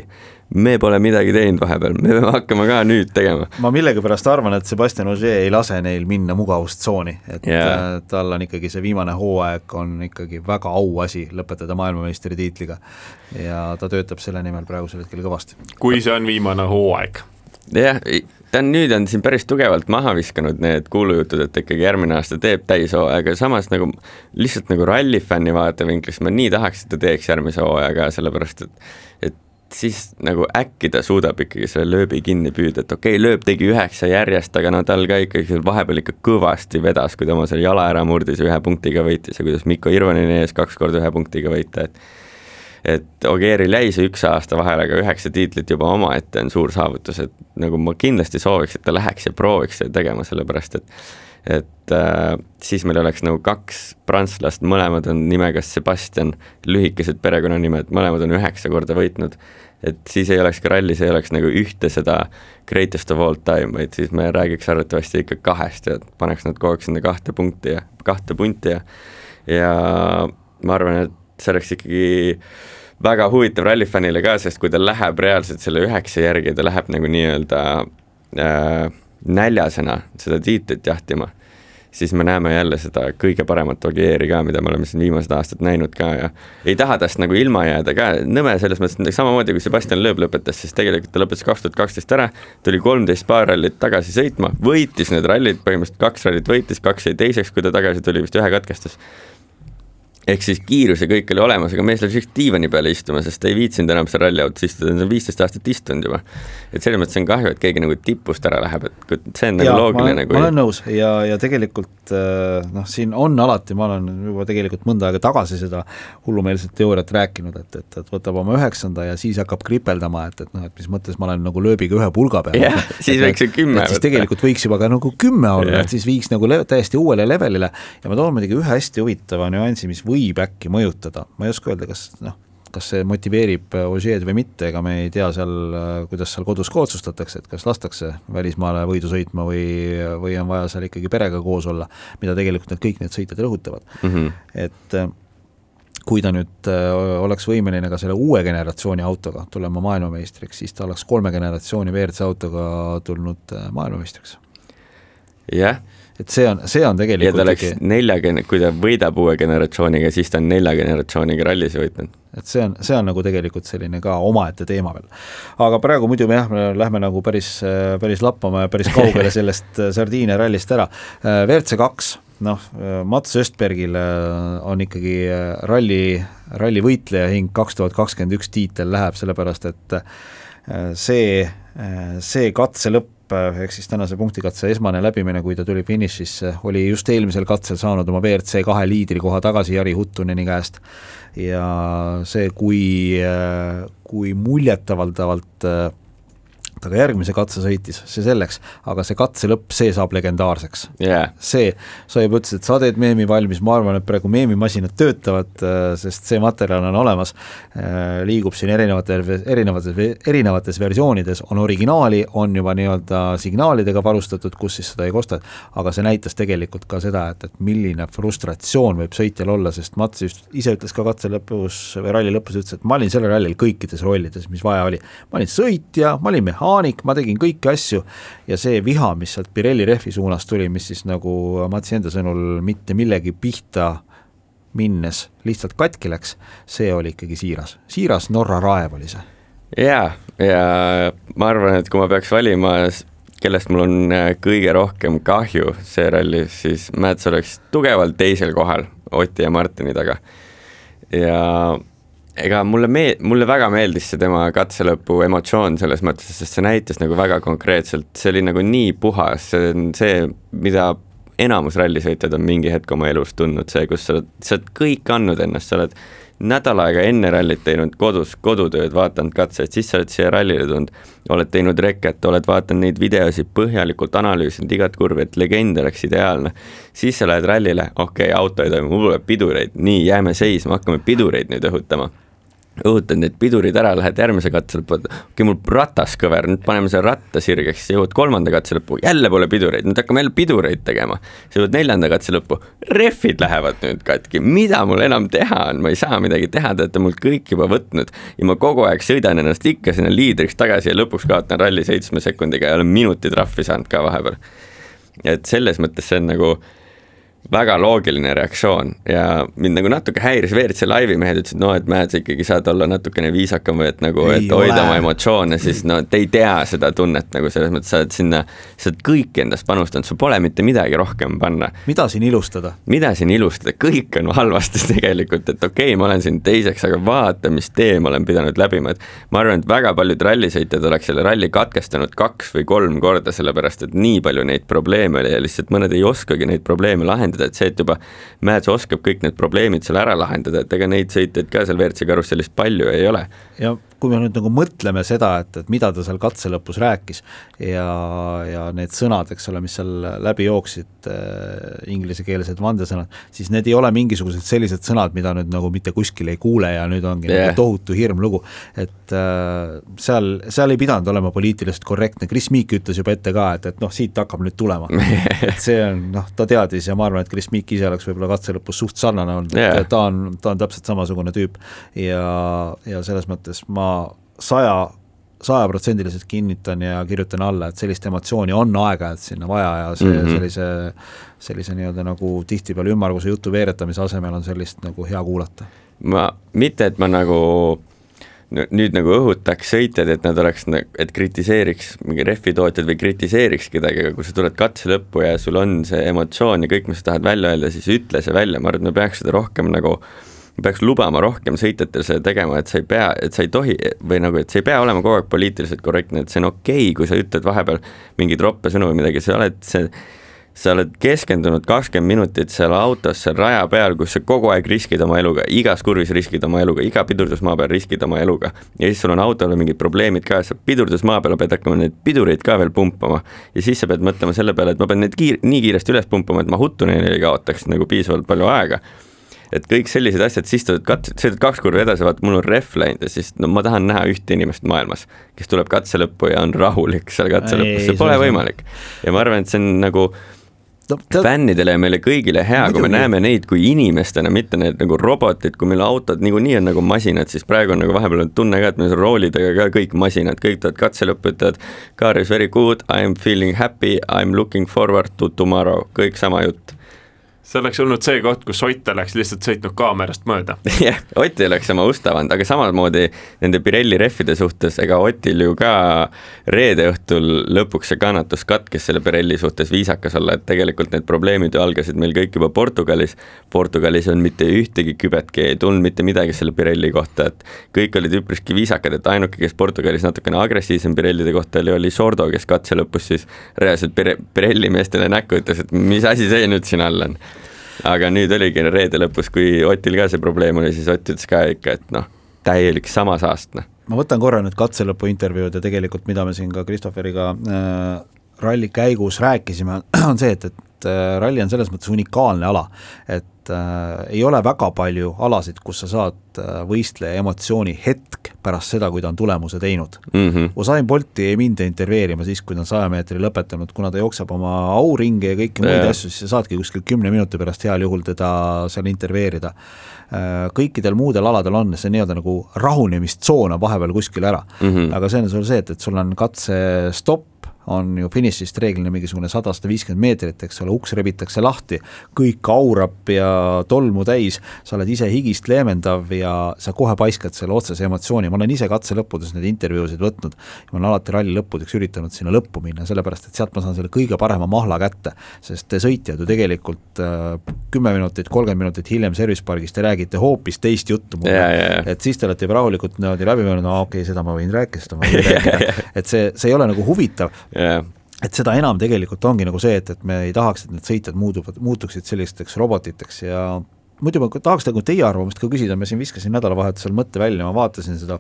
me pole midagi teinud vahepeal, me peame hakkama ka nüüd tegema. ma millegipärast arvan, et Sebastian Ogier ei lase neil minna mugavustsooni, et yeah. tal on ikkagi see viimane hooaeg on ikkagi väga auasi lõpetada maailmameistritiitliga ja ta töötab selle nimel praegusel hetkel kõvasti. kui see on viimane hooaeg? jah, ta on nüüd on siin päris tugevalt maha viskanud need kuulujutud, et ikkagi järgmine aasta teeb täishooaega, samas nagu lihtsalt nagu rallifänni vaatevinklist ma nii tahaks, et ta teeks järgmise hooaja ka, sellepärast et et siis nagu äkki ta suudab ikkagi selle lööbi kinni püüda, et okei okay,, lööb tegi üheksa järjest, aga no tal ka ikkagi seal vahepeal ikka kõvasti vedas, kui ta oma selle jala ära murdis ja ühe punktiga võitis ja kuidas Mikko Irvanini ees kaks korda ühe punktiga võita, et et Ogieril jäi see üks aasta vahele, aga üheksa tiitlit juba omaette on suur saavutus, et nagu ma kindlasti sooviks, et ta läheks ja prooviks seda tegema, sellepärast et et äh, siis meil oleks nagu kaks prantslast, mõlemad on nimega Sebastian, lühikesed perekonnanimed, mõlemad on üheksa korda võitnud. et siis ei oleks ka rallis, ei oleks nagu ühte seda greatest of all time, vaid siis me räägiks arvatavasti ikka kahest ja paneks nad kogu aeg sinna kahte punkti ja kahte punti ja ja ma arvan, et see oleks ikkagi väga huvitav rallifännile ka, sest kui ta läheb reaalselt selle üheksa järgi, ta läheb nagu nii-öelda äh, näljasena seda tiitlit jahtima, siis me näeme jälle seda kõige paremat Ogieri ka, mida me oleme siin viimased aastad näinud ka ja ei taha tast nagu ilma jääda ka, nõme selles mõttes, samamoodi kui Sebastian Loeb lõpetas, siis tegelikult ta lõpetas kaks tuhat kaksteist ära, tuli kolmteist baarallit tagasi sõitma, võitis need rallid, põhimõtteliselt kaks rallit võitis, kaks jäi teiseks, kui ta tagasi tuli, vist ühe katkestas ehk siis kiirus ja kõik oli olemas, aga mees läks lihtsalt diivani peale istuma, sest ta ei viitsinud enam seal ralliautos istuda, ta on viisteist aastat istunud juba. et selles mõttes on kahju, et keegi nagu tipust ära läheb, et see on nagu ja, loogiline. ma olen nõus ja, ja tegelikult äh, noh, siin on alati, ma olen juba tegelikult mõnda aega tagasi seda hullumeelset teooriat rääkinud, et, et, et võtab oma üheksanda ja siis hakkab kripeldama, et, et noh, et mis mõttes ma olen nagu lööbiga ühe pulga peal. jah, siis võiks ju kümme siis tegelikult võiks juba ka nagu kümme olla, et siis viiks nagu täiesti uuele levelile ja ma toon muidugi ühe hästi huvitava nüansi, mis võib võib äkki mõjutada, ma ei oska öelda, kas noh, kas see motiveerib Ožeed või mitte, ega me ei tea seal, kuidas seal kodus ka otsustatakse, et kas lastakse välismaale võidu sõitma või, või on vaja seal ikkagi perega koos olla, mida tegelikult need kõik need sõitjad rõhutavad mm. -hmm. et kui ta nüüd oleks võimeline ka selle uue generatsiooni autoga tulema maailmameistriks, siis ta oleks kolme generatsiooni WRC autoga tulnud maailmameistriks. jah yeah et see on, see on tegelikult ja ta oleks nelja, kui ta võidab uue generatsiooniga, siis ta on nelja generatsiooniga rallis võitnud. et see on, see on nagu tegelikult selline ka omaette teema veel. aga praegu muidu me jah, me lähme nagu päris, päris lappama ja päris kaugele sellest Sardiinia rallist ära. WRC kaks, noh, Mats Östbergil on ikkagi ralli, ralli võitleja hing kaks tuhat kakskümmend üks tiitel läheb, sellepärast et see, see katse lõpp ehk siis tänase punktikatse esmane läbimine, kui ta tuli finišisse, oli just eelmisel katsel saanud oma WRC kahe liidrikoha tagasi Jari Huttuneni käest. ja see, kui, kui muljetavaldavalt ta ka järgmise katse sõitis, see selleks, aga see katse lõpp, see saab legendaarseks yeah.. see, sa juba ütlesid, et sa teed meemi valmis, ma arvan, et praegu meemimasinad töötavad, äh, sest see materjal on olemas, äh, liigub siin erinevatel, erinevates, erinevates versioonides, on originaali, on juba nii-öelda signaalidega varustatud, kus siis seda ei kosta, aga see näitas tegelikult ka seda, et, et milline frustratsioon võib sõitjal olla, sest Mats just ise ütles ka katse lõpus või ralli lõpus, ütles, et ma olin sellel rallil kõikides rollides, mis vaja oli. ma olin sõitja, ma olin mehaanik, mehaanik, ma tegin kõiki asju ja see viha, mis sealt Pirelli rehvi suunas tuli, mis siis nagu Matsi enda sõnul mitte millegi pihta minnes lihtsalt katki läks, see oli ikkagi siiras, siiras Norra raev oli see. jaa, ja ma arvan, et kui ma peaks valima, kellest mul on äh, kõige rohkem kahju see ralli, siis Mäts oleks tugevalt teisel kohal Oti ja Martini taga. ja ega mulle mee-, mulle väga meeldis see tema katselõpu emotsioon selles mõttes, sest see näitas nagu väga konkreetselt, see oli nagu nii puhas, see on see, mida enamus rallisõitjad on mingi hetk oma elus tundnud, see, kus sa oled, sa oled kõik andnud ennast, sa oled nädal aega enne rallit teinud kodus kodutööd, vaadanud katseid, siis sa oled siia rallile tulnud, oled teinud reket, oled vaadanud neid videosid, põhjalikult analüüsinud igat kurvi, et legend oleks ideaalne. siis sa lähed rallile, okei okay,, auto ei toimu, mul tuleb pidureid, nii, jääme seisma, hakkame pidureid nüüd õhutama õhutad need pidurid ära, lähed järgmise katse lõppu, okei okay,, mul ratas kõver, nüüd paneme selle ratta sirgeks, jõuad kolmanda katse lõppu, jälle pole pidureid, nüüd hakkame jälle pidureid tegema. sa jõuad neljanda katse lõppu, rehvid lähevad nüüd katki, mida mul enam teha on, ma ei saa midagi teha, te olete mult kõik juba võtnud ja ma kogu aeg sõidan ennast ikka sinna liidriks tagasi ja lõpuks kaotan ralli seitsme sekundiga ja olen minuti trahvi saanud ka vahepeal. et selles mõttes see on nagu väga loogiline reaktsioon ja mind nagu natuke häiris WRC laivi mehed ütlesid, no et Mäed, sa ikkagi saad olla natukene viisakam või et nagu, et hoida ole. oma emotsioone, siis no te ei tea seda tunnet nagu selles mõttes, sa oled sinna, sa oled kõik endast panustanud, sul pole mitte midagi rohkem panna. mida siin ilustada? mida siin ilustada, kõik on halvasti tegelikult, et okei okay,, ma olen siin teiseks, aga vaata, mis tee ma olen pidanud läbima, et ma arvan, et väga paljud rallisõitjad oleks selle ralli katkestanud kaks või kolm korda, sellepärast et nii palju neid probleeme oli ja lihtsalt mõned ei oskagi neid probleeme lahendada lahendada, et see, et juba Mäets oskab kõik need probleemid seal ära lahendada, et ega neid sõitjaid ka seal WRC karussellis palju ei ole. ja kui me nüüd nagu mõtleme seda, et, et mida ta seal katse lõpus rääkis ja, ja need sõnad, eks ole, mis seal läbi jooksid äh,, inglisekeelsed vandesõnad, siis need ei ole mingisugused sellised sõnad, mida nüüd nagu mitte kuskil ei kuule ja nüüd ongi yeah. nagu tohutu hirm lugu. et äh, seal, seal ei pidanud olema poliitiliselt korrektne, Chris Meek ütles juba ette ka, et, et noh, siit hakkab nüüd tulema et see on noh, ta teadis ja ma arvan, et Chris Meek ise oleks võib-olla katse lõpus suht sarnane olnud yeah., et ta on, ta on täpselt samasugune tüüp ja, ja selles mõttes ma ma saja, sajaprotsendiliselt kinnitan ja kirjutan alla, et sellist emotsiooni on aeg-ajalt sinna vaja ja see mm -hmm. sellise, sellise nii-öelda nagu tihtipeale ümmarguse jutu veeretamise asemel on sellist nagu hea kuulata. ma, mitte et ma nagu nüüd nagu õhutaks sõitjad, et nad oleks, et kritiseeriks mingi rehvitootjad või kritiseeriks kedagi, aga kui sa tuled katse lõppu ja sul on see emotsioon ja kõik, mis sa tahad välja öelda, siis ütle see välja, ma arvan, et me peaks seda rohkem nagu äh, peaks lubama rohkem sõitjatel seda tegema, et sa ei pea, et sa ei tohi või nagu, et sa ei pea olema kogu aeg poliitiliselt korrektne, et see on okei okay,, kui sa ütled vahepeal mingeid roppe sõnu või midagi, sa oled see sa oled keskendunud kakskümmend minutit seal autos, seal raja peal, kus sa kogu aeg riskid oma eluga, igas kurvis riskid oma eluga, iga pidurdusmaa peal riskid oma eluga. ja siis sul on autol mingid probleemid ka, sa pidurdusmaa peal pead hakkama neid pidureid ka veel pumpama. ja siis sa pead mõtlema selle peale, et ma pean neid kiir-, nii kiiresti üles pumpama, et ma huttuneni ei kaotaks nagu piisavalt palju aega et kõik sellised asjad, siis tuled kat-, sõidad kaks korda edasi, vaata, mul on rehv läinud ja siis no ma tahan näha ühte inimest maailmas, kes tuleb katse lõppu ja on rahulik seal katse lõpus, see pole võimalik. ja ma arvan, et see on nagu no, ta... fännidele ja meile kõigile hea, kui me näeme neid kui inimestena, mitte need nagu robotid, kui meil autod niikuinii on nagu masinad, siis praegu on nagu vahepeal on tunne ka, et meil on roolidega ka kõik masinad, kõik tulevad katse lõppu, ütlevad car is very good, I am feeling happy, I am looking forward to tomorrow, kõik sama jutt see oleks olnud see koht, kus Ott oleks lihtsalt sõitnud kaamerast mööda. jah, Ott ei oleks oma ust avanud, aga samamoodi nende Pirelli rehvide suhtes, ega Otil ju ka reede õhtul lõpuks see kannatus katkes selle Pirelli suhtes viisakas olla, et tegelikult need probleemid ju algasid meil kõik juba Portugalis. Portugalis on mitte ühtegi kübetki, ei tulnud mitte midagi selle Pirelli kohta, et kõik olid üpriski viisakad, et ainuke, kes Portugalis natukene agressiivsem Pirellide kohta oli, oli Sordo, kes katse lõpus siis reaalselt Pirelli meestele näkku ütles, et mis asi see nüüd siin all on aga nüüd oligi reede lõpus, kui Otil ka see probleem oli, siis Ott ütles ka ikka, et noh, täielik samasaastne. Noh. ma võtan korra nüüd katselõpu intervjuud ja tegelikult, mida me siin ka Christopheriga äh, ralli käigus rääkisime, on see, et, et äh, ralli on selles mõttes unikaalne ala, et äh, ei ole väga palju alasid, kus sa saad äh, võistleja emotsiooni hetk pärast seda, kui ta on tulemuse teinud mm. -hmm. Usain Bolti ei minda intervjueerima siis, kui ta on saja meetri lõpetanud, kuna ta jookseb oma auringe ja kõiki muid yeah. asju, siis sa saadki kuskil kümne minuti pärast heal juhul teda seal intervjueerida äh,. Kõikidel muudel aladel on see nii-öelda nagu rahunemistsoon on vahepeal kuskil ära mm, -hmm. aga see on sul see, et, et sul on katse stopp, on ju finišist reeglina mingisugune sada, sada viiskümmend meetrit, eks ole, uks rebitakse lahti, kõik aurab ja tolmu täis, sa oled ise higist leevendav ja sa kohe paiskad selle otsese emotsiooni, ma olen ise katse lõppudes neid intervjuusid võtnud, ma olen alati ralli lõppudeks üritanud sinna lõppu minna, sellepärast et sealt ma saan selle kõige parema mahla kätte, sest te sõitjad ju tegelikult äh, kümme minutit, kolmkümmend minutit hiljem service pargis te räägite hoopis teist juttu mulle, et siis te olete juba rahulikult niimoodi läbi mõelnud, no okei okay,, seda ma võin rääkida, seda ma võin rääkida, et see, see ei ole nagu huvitav yeah et seda enam tegelikult ongi nagu see, et, et me ei tahaks, et need sõitjad muutuvad, muutuksid sellisteks robotiteks ja muidu ma tahaks nagu teie arvamust ka küsida, ma siin viskasin nädalavahetusel mõtte välja, ma vaatasin seda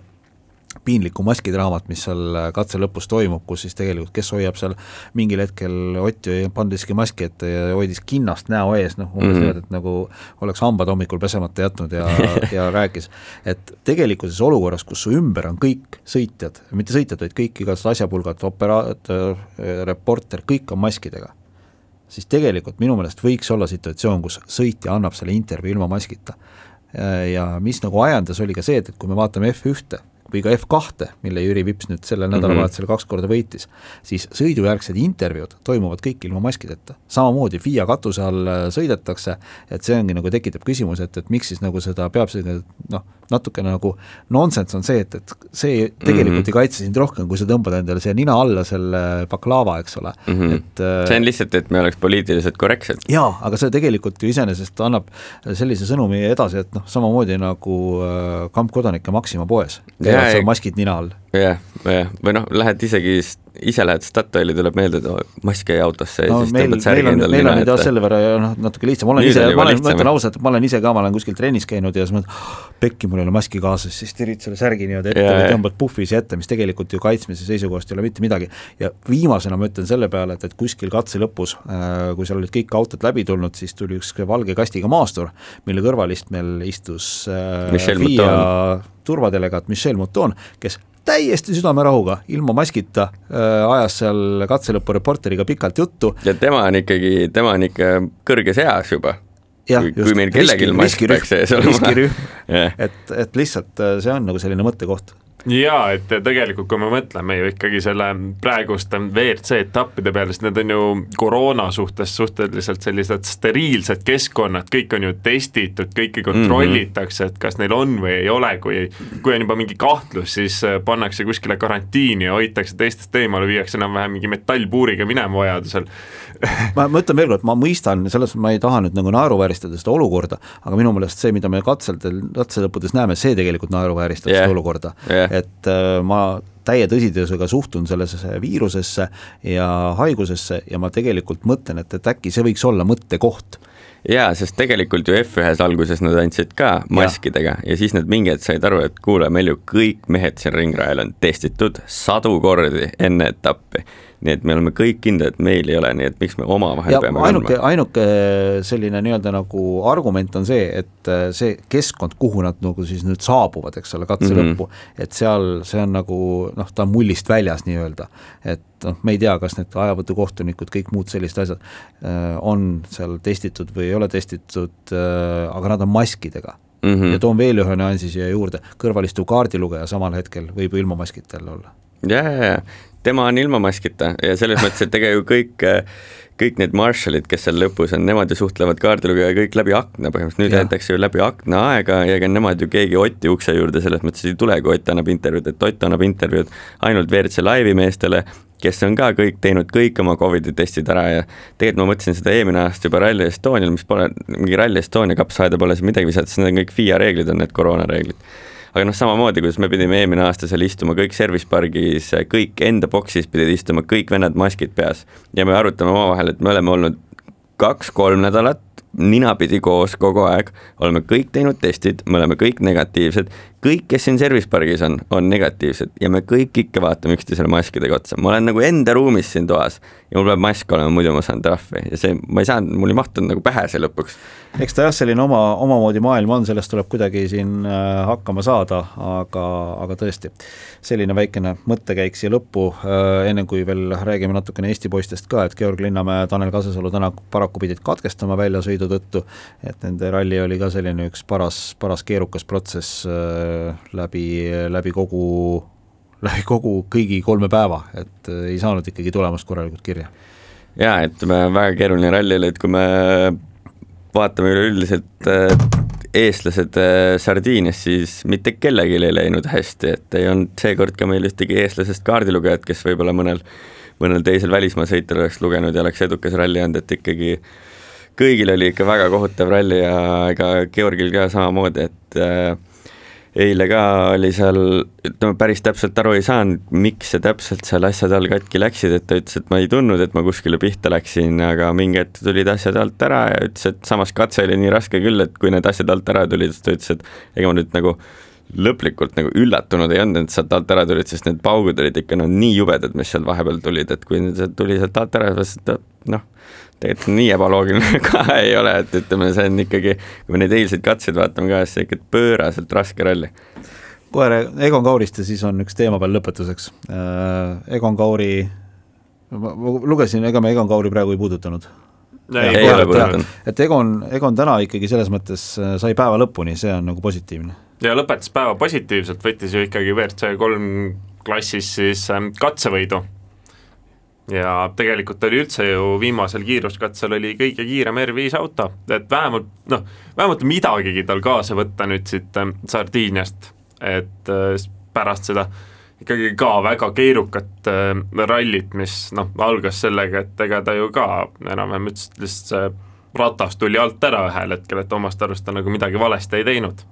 piinliku maskidraamat, mis seal katse lõpus toimub, kus siis tegelikult, kes hoiab seal mingil hetkel Ott ei pannud isegi maski ette ja hoidis kinnast näo ees, noh umbes mm -hmm. niimoodi, et nagu oleks hambad hommikul pesemata jätnud ja ja rääkis, et tegelikkuses olukorras, kus su ümber on kõik sõitjad, mitte sõitjad, vaid kõik igasugused asjapulgad, operaator, reporter, kõik on maskidega, siis tegelikult minu meelest võiks olla situatsioon, kus sõitja annab selle intervjuu ilma maskita. ja mis nagu ajendas, oli ka see, et, et kui me vaatame F1-te, või ka F2, mille Jüri Vips nüüd sellel nädalavahetusel mm -hmm. kaks korda võitis, siis sõidujärgsed intervjuud toimuvad kõik ilma maskideta. samamoodi FIA katuse all äh, sõidetakse, et see ongi nagu tekitab küsimuse, et, et miks siis nagu seda peab selline noh, natukene nagu nonsense on see, et, et see tegelikult mm -hmm. ei kaitse sind rohkem, kui sa tõmbad endale siia nina alla selle baklaava, eks ole mm, -hmm. et äh, see on lihtsalt, et me oleks poliitiliselt korrektsed. jaa, aga see tegelikult ju iseenesest annab sellise sõnumi edasi, et noh, samamoodi nagu äh, kampkodanike Maxima poes käivad seal maskid nina all. jah, jah, või noh, lähed isegi ise lähed Statoili, tuleb meelde, et mask jäi autosse ja no, siis meil, tõmbad särgi endale nina ette. meil on jah selle võrra noh, natuke lihtsam, olen Nüüd ise, ma olen, ma ütlen ausalt, ma olen ise ka, ma olen kuskil trennis käinud ja siis mõtled, oh, pekki, mul ei ole maski kaasas, siis tirid selle särgi niimoodi ette või tõmbad puhvi siia ette, mis tegelikult ju kaitsmise seisukohast ei ole mitte midagi. ja viimasena ma ütlen selle peale, et, et kuskil katse lõpus, äh, kui seal olid kõik autod läbi tulnud, siis tuli üks valge kastiga maastur, mille kõrvalistmel istus äh, FIA turvadelegaat Michel Mouton, kes täiesti südamerahuga, ilma maskita äh, ajas seal katselõpu reporteriga pikalt juttu. ja tema on ikkagi, tema on ikka kõrges eas juba. kui, kui meil kellelgi mask peaks sees olema. riskirühm et, et lihtsalt äh, see on nagu selline mõttekoht jaa, et tegelikult kui me mõtleme ju ikkagi selle praeguste WRC etappide peale, siis need on ju koroona suhtes suhteliselt sellised steriilsed keskkonnad, kõik on ju testitud, kõiki kontrollitakse mm, -hmm. et kas neil on või ei ole, kui kui on juba mingi kahtlus, siis äh, pannakse kuskile karantiini ja hoitakse teistest eemale, viiakse enam-vähem mingi metallpuuriga minema vajadusel ma, ma ütlen veel kord, ma mõistan, selles ma ei taha nüüd nagu naeruvääristada seda olukorda, aga minu meelest see, mida me katsetel, katselõppudes näeme, see tegelikult naeruvääristab yeah. seda olukorda yeah et äh, ma täie tõsidusega suhtun sellesse viirusesse ja haigusesse ja ma tegelikult mõtlen, et, et äkki see võiks olla mõttekoht jaa, sest tegelikult ju F1-s alguses nad andsid ka maskidega ja. ja siis nad mingi hetk said aru, et kuule, meil ju kõik mehed siin ringrajal on testitud sadu kordi enne etappi nii et me oleme kõik kindlad, et meil ei ole, nii et miks me omavahel peame ainuke, ainuke selline nii-öelda nagu argument on see, et äh, see keskkond, kuhu nad nagu siis nüüd saabuvad, eks ole, katse mm -hmm. lõppu, et seal see on nagu noh, ta on mullist väljas nii-öelda. et noh, me ei tea, kas need ajavõtukohtunikud, kõik muud sellised asjad äh, on seal testitud või ei ole testitud äh,, aga nad on maskidega mm. -hmm. ja toon veel ühe nüansi siia juurde, kõrval istuv kaardilugeja samal hetkel võib ilma maskita jälle olla ja, ja, ja tema on ilma maskita ja selles mõttes, et tegelikult kõik kõik need marshalid, kes seal lõpus on, nemad ju suhtlevad kaardilugejaga kõik läbi akna põhimõtteliselt, nüüd jäetakse ju läbi akna aega ja ega nemad ju keegi Otti ukse juurde selles mõttes ei tule, kui Ott annab intervjuud, et Ott annab intervjuud ainult WRC Live'i meestele, kes on ka kõik teinud kõik oma Covidi testid ära ja tegelikult ma mõtlesin seda eelmine aasta juba Rally Estonial, mis pole, mingi Rally Estonia kapsaaeda pole siin midagi visata, sest need on kõik FIA reeglid, on need koroonareeglid aga noh, samamoodi, kuidas me pidime eelmine aasta seal istuma kõik service pargis, kõik enda boksis pidid istuma kõik vennad maskid peas. Ja me arutame omavahel, et me oleme olnud kaks-kolm nädalat ninapidi koos kogu aeg, oleme kõik teinud testid, me oleme kõik negatiivsed, kõik, kes siin service pargis on, on negatiivsed ja me kõik ikka vaatame üksteisele maskidega otsa, ma olen nagu enda ruumis siin toas ja mul peab mask olema, muidu ma saan trahvi. Ja see, ma ei saanud, mul ei mahtunud nagu pähe see lõpuks. eks ta jah, selline oma, omamoodi maailm on, sellest tuleb kuidagi siin äh, hakkama saada, aga, aga tõesti, selline väikene mõttekäik siia lõppu, äh, enne kui veel räägime natukene Eesti poistest ka, et Georg Linnamäe, Tanel Kasesalu täna paraku pidid katkestama väljasõidu tõttu, et nende ralli oli ka selline üks paras, paras keerukas protsess äh, läbi, läbi kogu läbi kogu kõigi kolme päeva, et äh, ei saanud ikkagi tulemust korralikult kirja. jaa, et väga keeruline ralli oli, et kui me vaatame üleüldiselt äh, eestlased Sardiinias, siis mitte kellelgi ei läinud hästi, et ei olnud seekord ka meil ühtegi eestlasest kaardilugejat, kes võib-olla mõnel, mõnel teisel välismaa sõitjal oleks lugenud ja oleks edukas ralli olnud, et ikkagi kõigil oli ikka väga kohutav ralli ja ega Georgil ka samamoodi, et äh, eile ka oli seal, ütleme päris täpselt aru ei saanud, miks see täpselt seal asjad all katki läksid, et ta ütles, et ma ei tundnud, et ma kuskile pihta läksin, aga mingi hetk tulid asjad alt ära ja ütles, et samas katse oli nii raske küll, et kui need asjad alt ära tulid, siis ta ütles, et ega ma nüüd nagu lõplikult nagu üllatunud ei olnud, et sealt alt ära tulid, sest need paugud olid ikka no nii jubedad, mis seal vahepeal tulid, et kui see tuli sealt alt ära, siis noh, tegelikult nii ebaloogiline ka ei ole, et ütleme, see on ikkagi, kui me neid eilseid katseid vaatame ka, siis see ikka pööraselt raske ralli. kohe Egon Kaurist ja siis on üks teema veel lõpetuseks. Egon Kauri, ma lugesin, ega me Egon Kauri praegu ei puudutanud ei, ei ole puudutanud. et Egon, Egon täna ikkagi selles mõttes äh, sai päeva lõpuni, see on nagu positiivne. Ja lõpetas päeva positiivselt, võttis ju ikkagi WRC kolm klassis siis ähm, katsevõidu. ja tegelikult oli üldse ju viimasel kiiruskatsel oli kõige kiirem R5 auto, et vähemalt noh, vähemalt midagigi tal kaasa võtta nüüd siit ähm, Sardiiniast, et äh, pärast seda ikkagi ka väga keerukat äh, rallit, mis noh, algas sellega, et ega ta ju ka enam-vähem ütles, et lihtsalt see ratas tuli alt ära ühel hetkel, et omast arust ta nagu midagi valesti ei teinud.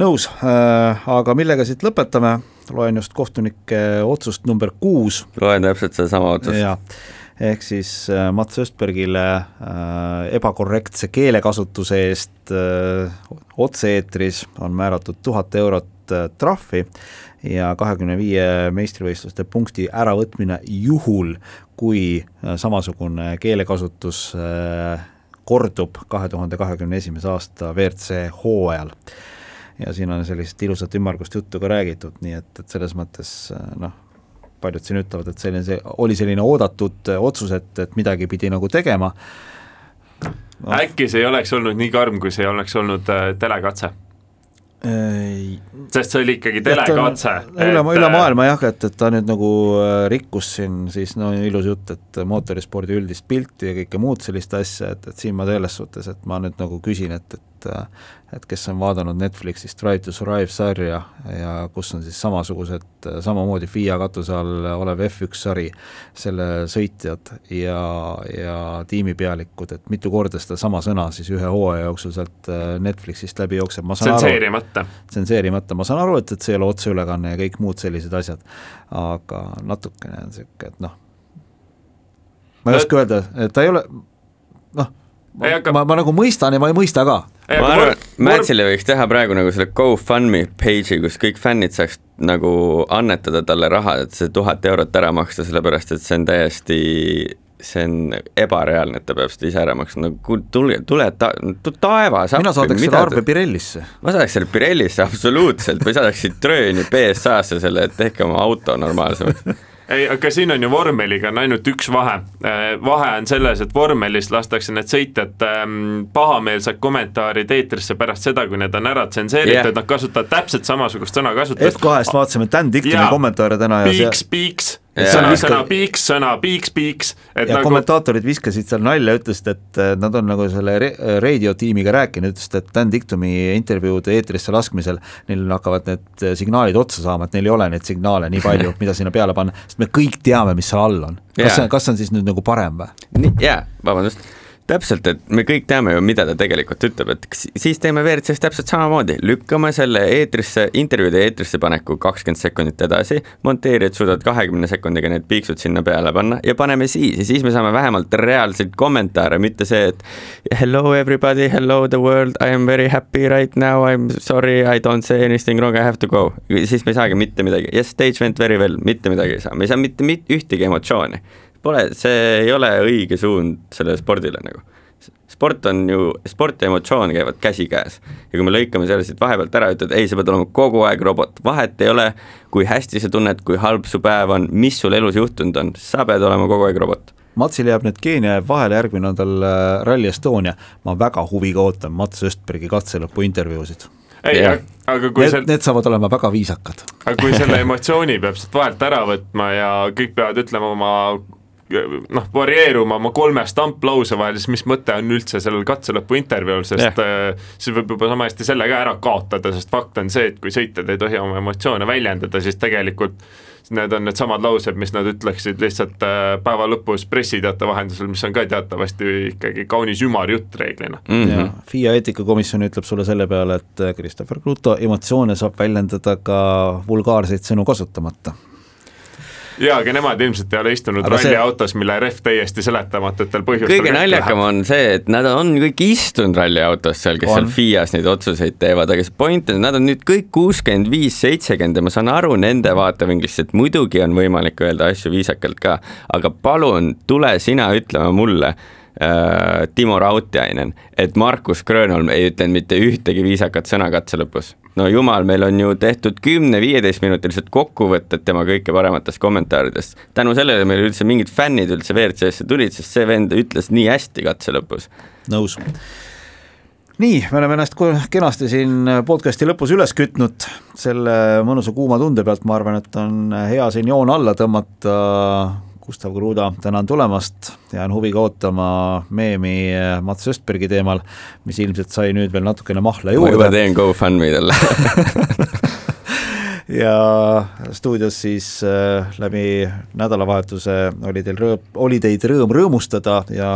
Nõus äh,, aga millega siit lõpetame, loen just kohtunike otsust number kuus. loen täpselt sedasama otsust. ehk siis äh, Mats Östbergile äh, ebakorrektse keelekasutuse eest otse-eetris on määratud tuhat eurot trahvi ja kahekümne viie meistrivõistluste punkti äravõtmine juhul, kui samasugune keelekasutus kordub kahe tuhande kahekümne esimese aasta WRC hooajal. Ja siin on sellist ilusat ümmargust juttu ka räägitud, nii et, et selles mõttes äh, noh, paljud siin ütlevad, et selline, see oli selline oodatud otsus, et, et midagi pidi nagu tegema. No.. äkki see ei oleks olnud nii karm, kui see oleks olnud äh, telekatse? Sest see oli ikkagi telekatse. üle, üle maailma jah, et, et ta nüüd nagu äh, rikkus siin siis no ilus jutt, et mootorispordi üldist pilti ja kõike muud sellist asja, et, et siin ma selles suhtes, et ma nüüd nagu küsin, et, et et kes on vaadanud Netflixist Drive to Survive sarja ja kus on siis samasugused, samamoodi FIA katuse all olev F1 sari, selle sõitjad ja, ja tiimipealikud, et mitu korda sedasama sõna siis ühe hooaja jooksul sealt äh, Netflixist läbi jookseb, ma saan tsenseerimata. aru, tsenseerimata, ma saan aru, et, et see ei ole otseülekanne ja kõik muud sellised asjad, aga natukene on niisugune, et noh, ma ei oska öelda, et ta ei ole noh, ma, ma, ma nagu mõistan ja ma ei mõista ka. ma arvan, Mätsile võiks teha praegu nagu selle GoFundMe page'i, kus kõik fännid saaks nagu annetada talle raha, et see tuhat eurot ära maksta, sellepärast et see on täiesti see on ebareaalne, et ta peab seda ise ära maksma, no tulge, tule ta, taevas mina saadaks selle arve Pirellisse. ma saadaks selle Pirellisse absoluutselt või saadaks Citroeni BSA-sse selle, et tehke oma auto normaalsemaks ei, aga siin on ju vormeliga on ainult üks vahe. Äh, vahe on selles, et vormelis lastakse need sõitjad ähm, pahameelsed kommentaarid eetrisse pärast seda, kui need on ära tsenseeritud yeah., nad kasutavad täpselt samasugust sõnakasutust. F2-st vaatasime Dan Dictoni kommentaare täna ja piiks, piiks sõna, sõna piiks, sõna piiks, piiks. ja nagu... kommentaatorid viskasid seal nalja, ütlesid, et nad on nagu selle radio tiimiga rääkinud, ütlesid, et Dan Dictumi intervjuude eetrisse laskmisel neil hakkavad need signaalid otsa saama, et neil ei ole neid signaale nii palju, mida sinna peale panna, sest me kõik teame, mis seal all on. kas yeah. see, kas see on siis nüüd nagu parem või? jaa, vabandust täpselt, et me kõik teame ju, mida ta tegelikult ütleb, et siis teeme WRC-s täpselt samamoodi, lükkame selle eetrisse, intervjuude eetrisse paneku kakskümmend sekundit edasi, monteerijad suudavad kahekümne sekundiga need piiksud sinna peale panna ja paneme siis ja siis me saame vähemalt reaalseid kommentaare, mitte see, et hello everybody, hello the world, I am very happy right now, I am sorry, I don't say anything wrong, I have to go. siis me ei saagi mitte midagi, yes, stage went very well, mitte midagi ei saa, me ei saa mitte, mitte ühtegi emotsiooni Pole, see ei ole õige suund sellele spordile nagu. sport on ju, sport ja emotsioon käivad käsikäes. Ja kui me lõikame selle siit vahepealt ära, ütled ei, sa pead olema kogu aeg robot, vahet ei ole, kui hästi sa tunned, kui halb su päev on, mis sul elus juhtunud on, sa pead olema kogu aeg robot. Matsil jääb nüüd Keenia jääb vahele, järgmine on tal äh, Rally Estonia, ma väga huviga ootan Mats Östbergi katselõpu intervjuusid. Ei, aga kui need sel..., need saavad olema väga viisakad. aga kui selle emotsiooni peab sealt vahelt ära võtma ja kõik peavad ütlema oma noh, varieeruma oma kolme stamplause vahel, siis mis mõte on üldse sellel katselõpu intervjuul, sest yeah. äh, siis võib juba sama hästi selle ka ära kaotada, sest fakt on see, et kui sõitjad ei tohi oma emotsioone väljendada, siis tegelikult need on needsamad laused, mis nad ütleksid lihtsalt äh, päeva lõpus pressiteate vahendusel, mis on ka teatavasti ikkagi kaunis ümar jutt reeglina mm. -hmm. Ja, FIA eetikakomisjon ütleb sulle selle peale, et äh, Christopher Kruto emotsioone saab väljendada ka vulgaarseid sõnu kasutamata jaa, aga nemad ilmselt ei ole istunud ralliautos see..., mille rehv täiesti seletamatutel põhjustel kõige naljakam on see, et nad on kõik istunud ralliautos seal, kes on. seal FIAs neid otsuseid teevad, aga see point on, nad on nüüd kõik kuuskümmend viis, seitsekümmend ja ma saan aru nende vaatevinklist, et muidugi on võimalik öelda asju viisakalt ka, aga palun, tule sina ütlema mulle äh, Timo Rautiainen, et Markus Grönholm ei ütlenud mitte ühtegi viisakat sõna katse lõpus. No jumal, meil on ju tehtud kümne-viieteistminutilised kokkuvõtted tema kõige parematest kommentaaridest. tänu sellele meil üldse mingid fännid üldse WRC-sse tulid, sest see vend ütles nii hästi katse lõpus. nõus nii, me oleme ennast kenasti siin podcast'i lõpus üles kütnud, selle mõnusa kuuma tunde pealt ma arvan, et on hea siin joon alla tõmmata Gustav Kruda, tänan tulemast, jään huviga ootama meemi Mats Östbergi teemal, mis ilmselt sai nüüd veel natukene mahla juurde. ma juba teen GoFundMe talle ja stuudios siis äh, läbi nädalavahetuse oli teil rõõm, oli teid rõõm rõõmustada ja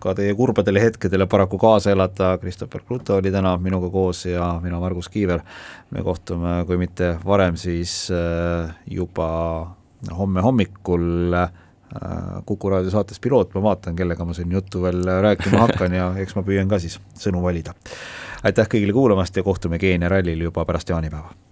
ka teie kurbadele hetkedele paraku kaasa elada, Christopher Kruto oli täna minuga koos ja mina, Margus Kiiver. me kohtume, kui mitte varem, siis äh, juba homme hommikul äh, Kuku raadio saates Piloot, ma vaatan, kellega ma siin juttu veel rääkima hakkan ja eks ma püüan ka siis sõnu valida. aitäh kõigile kuulamast ja kohtume Keenia rallil juba pärast jaanipäeva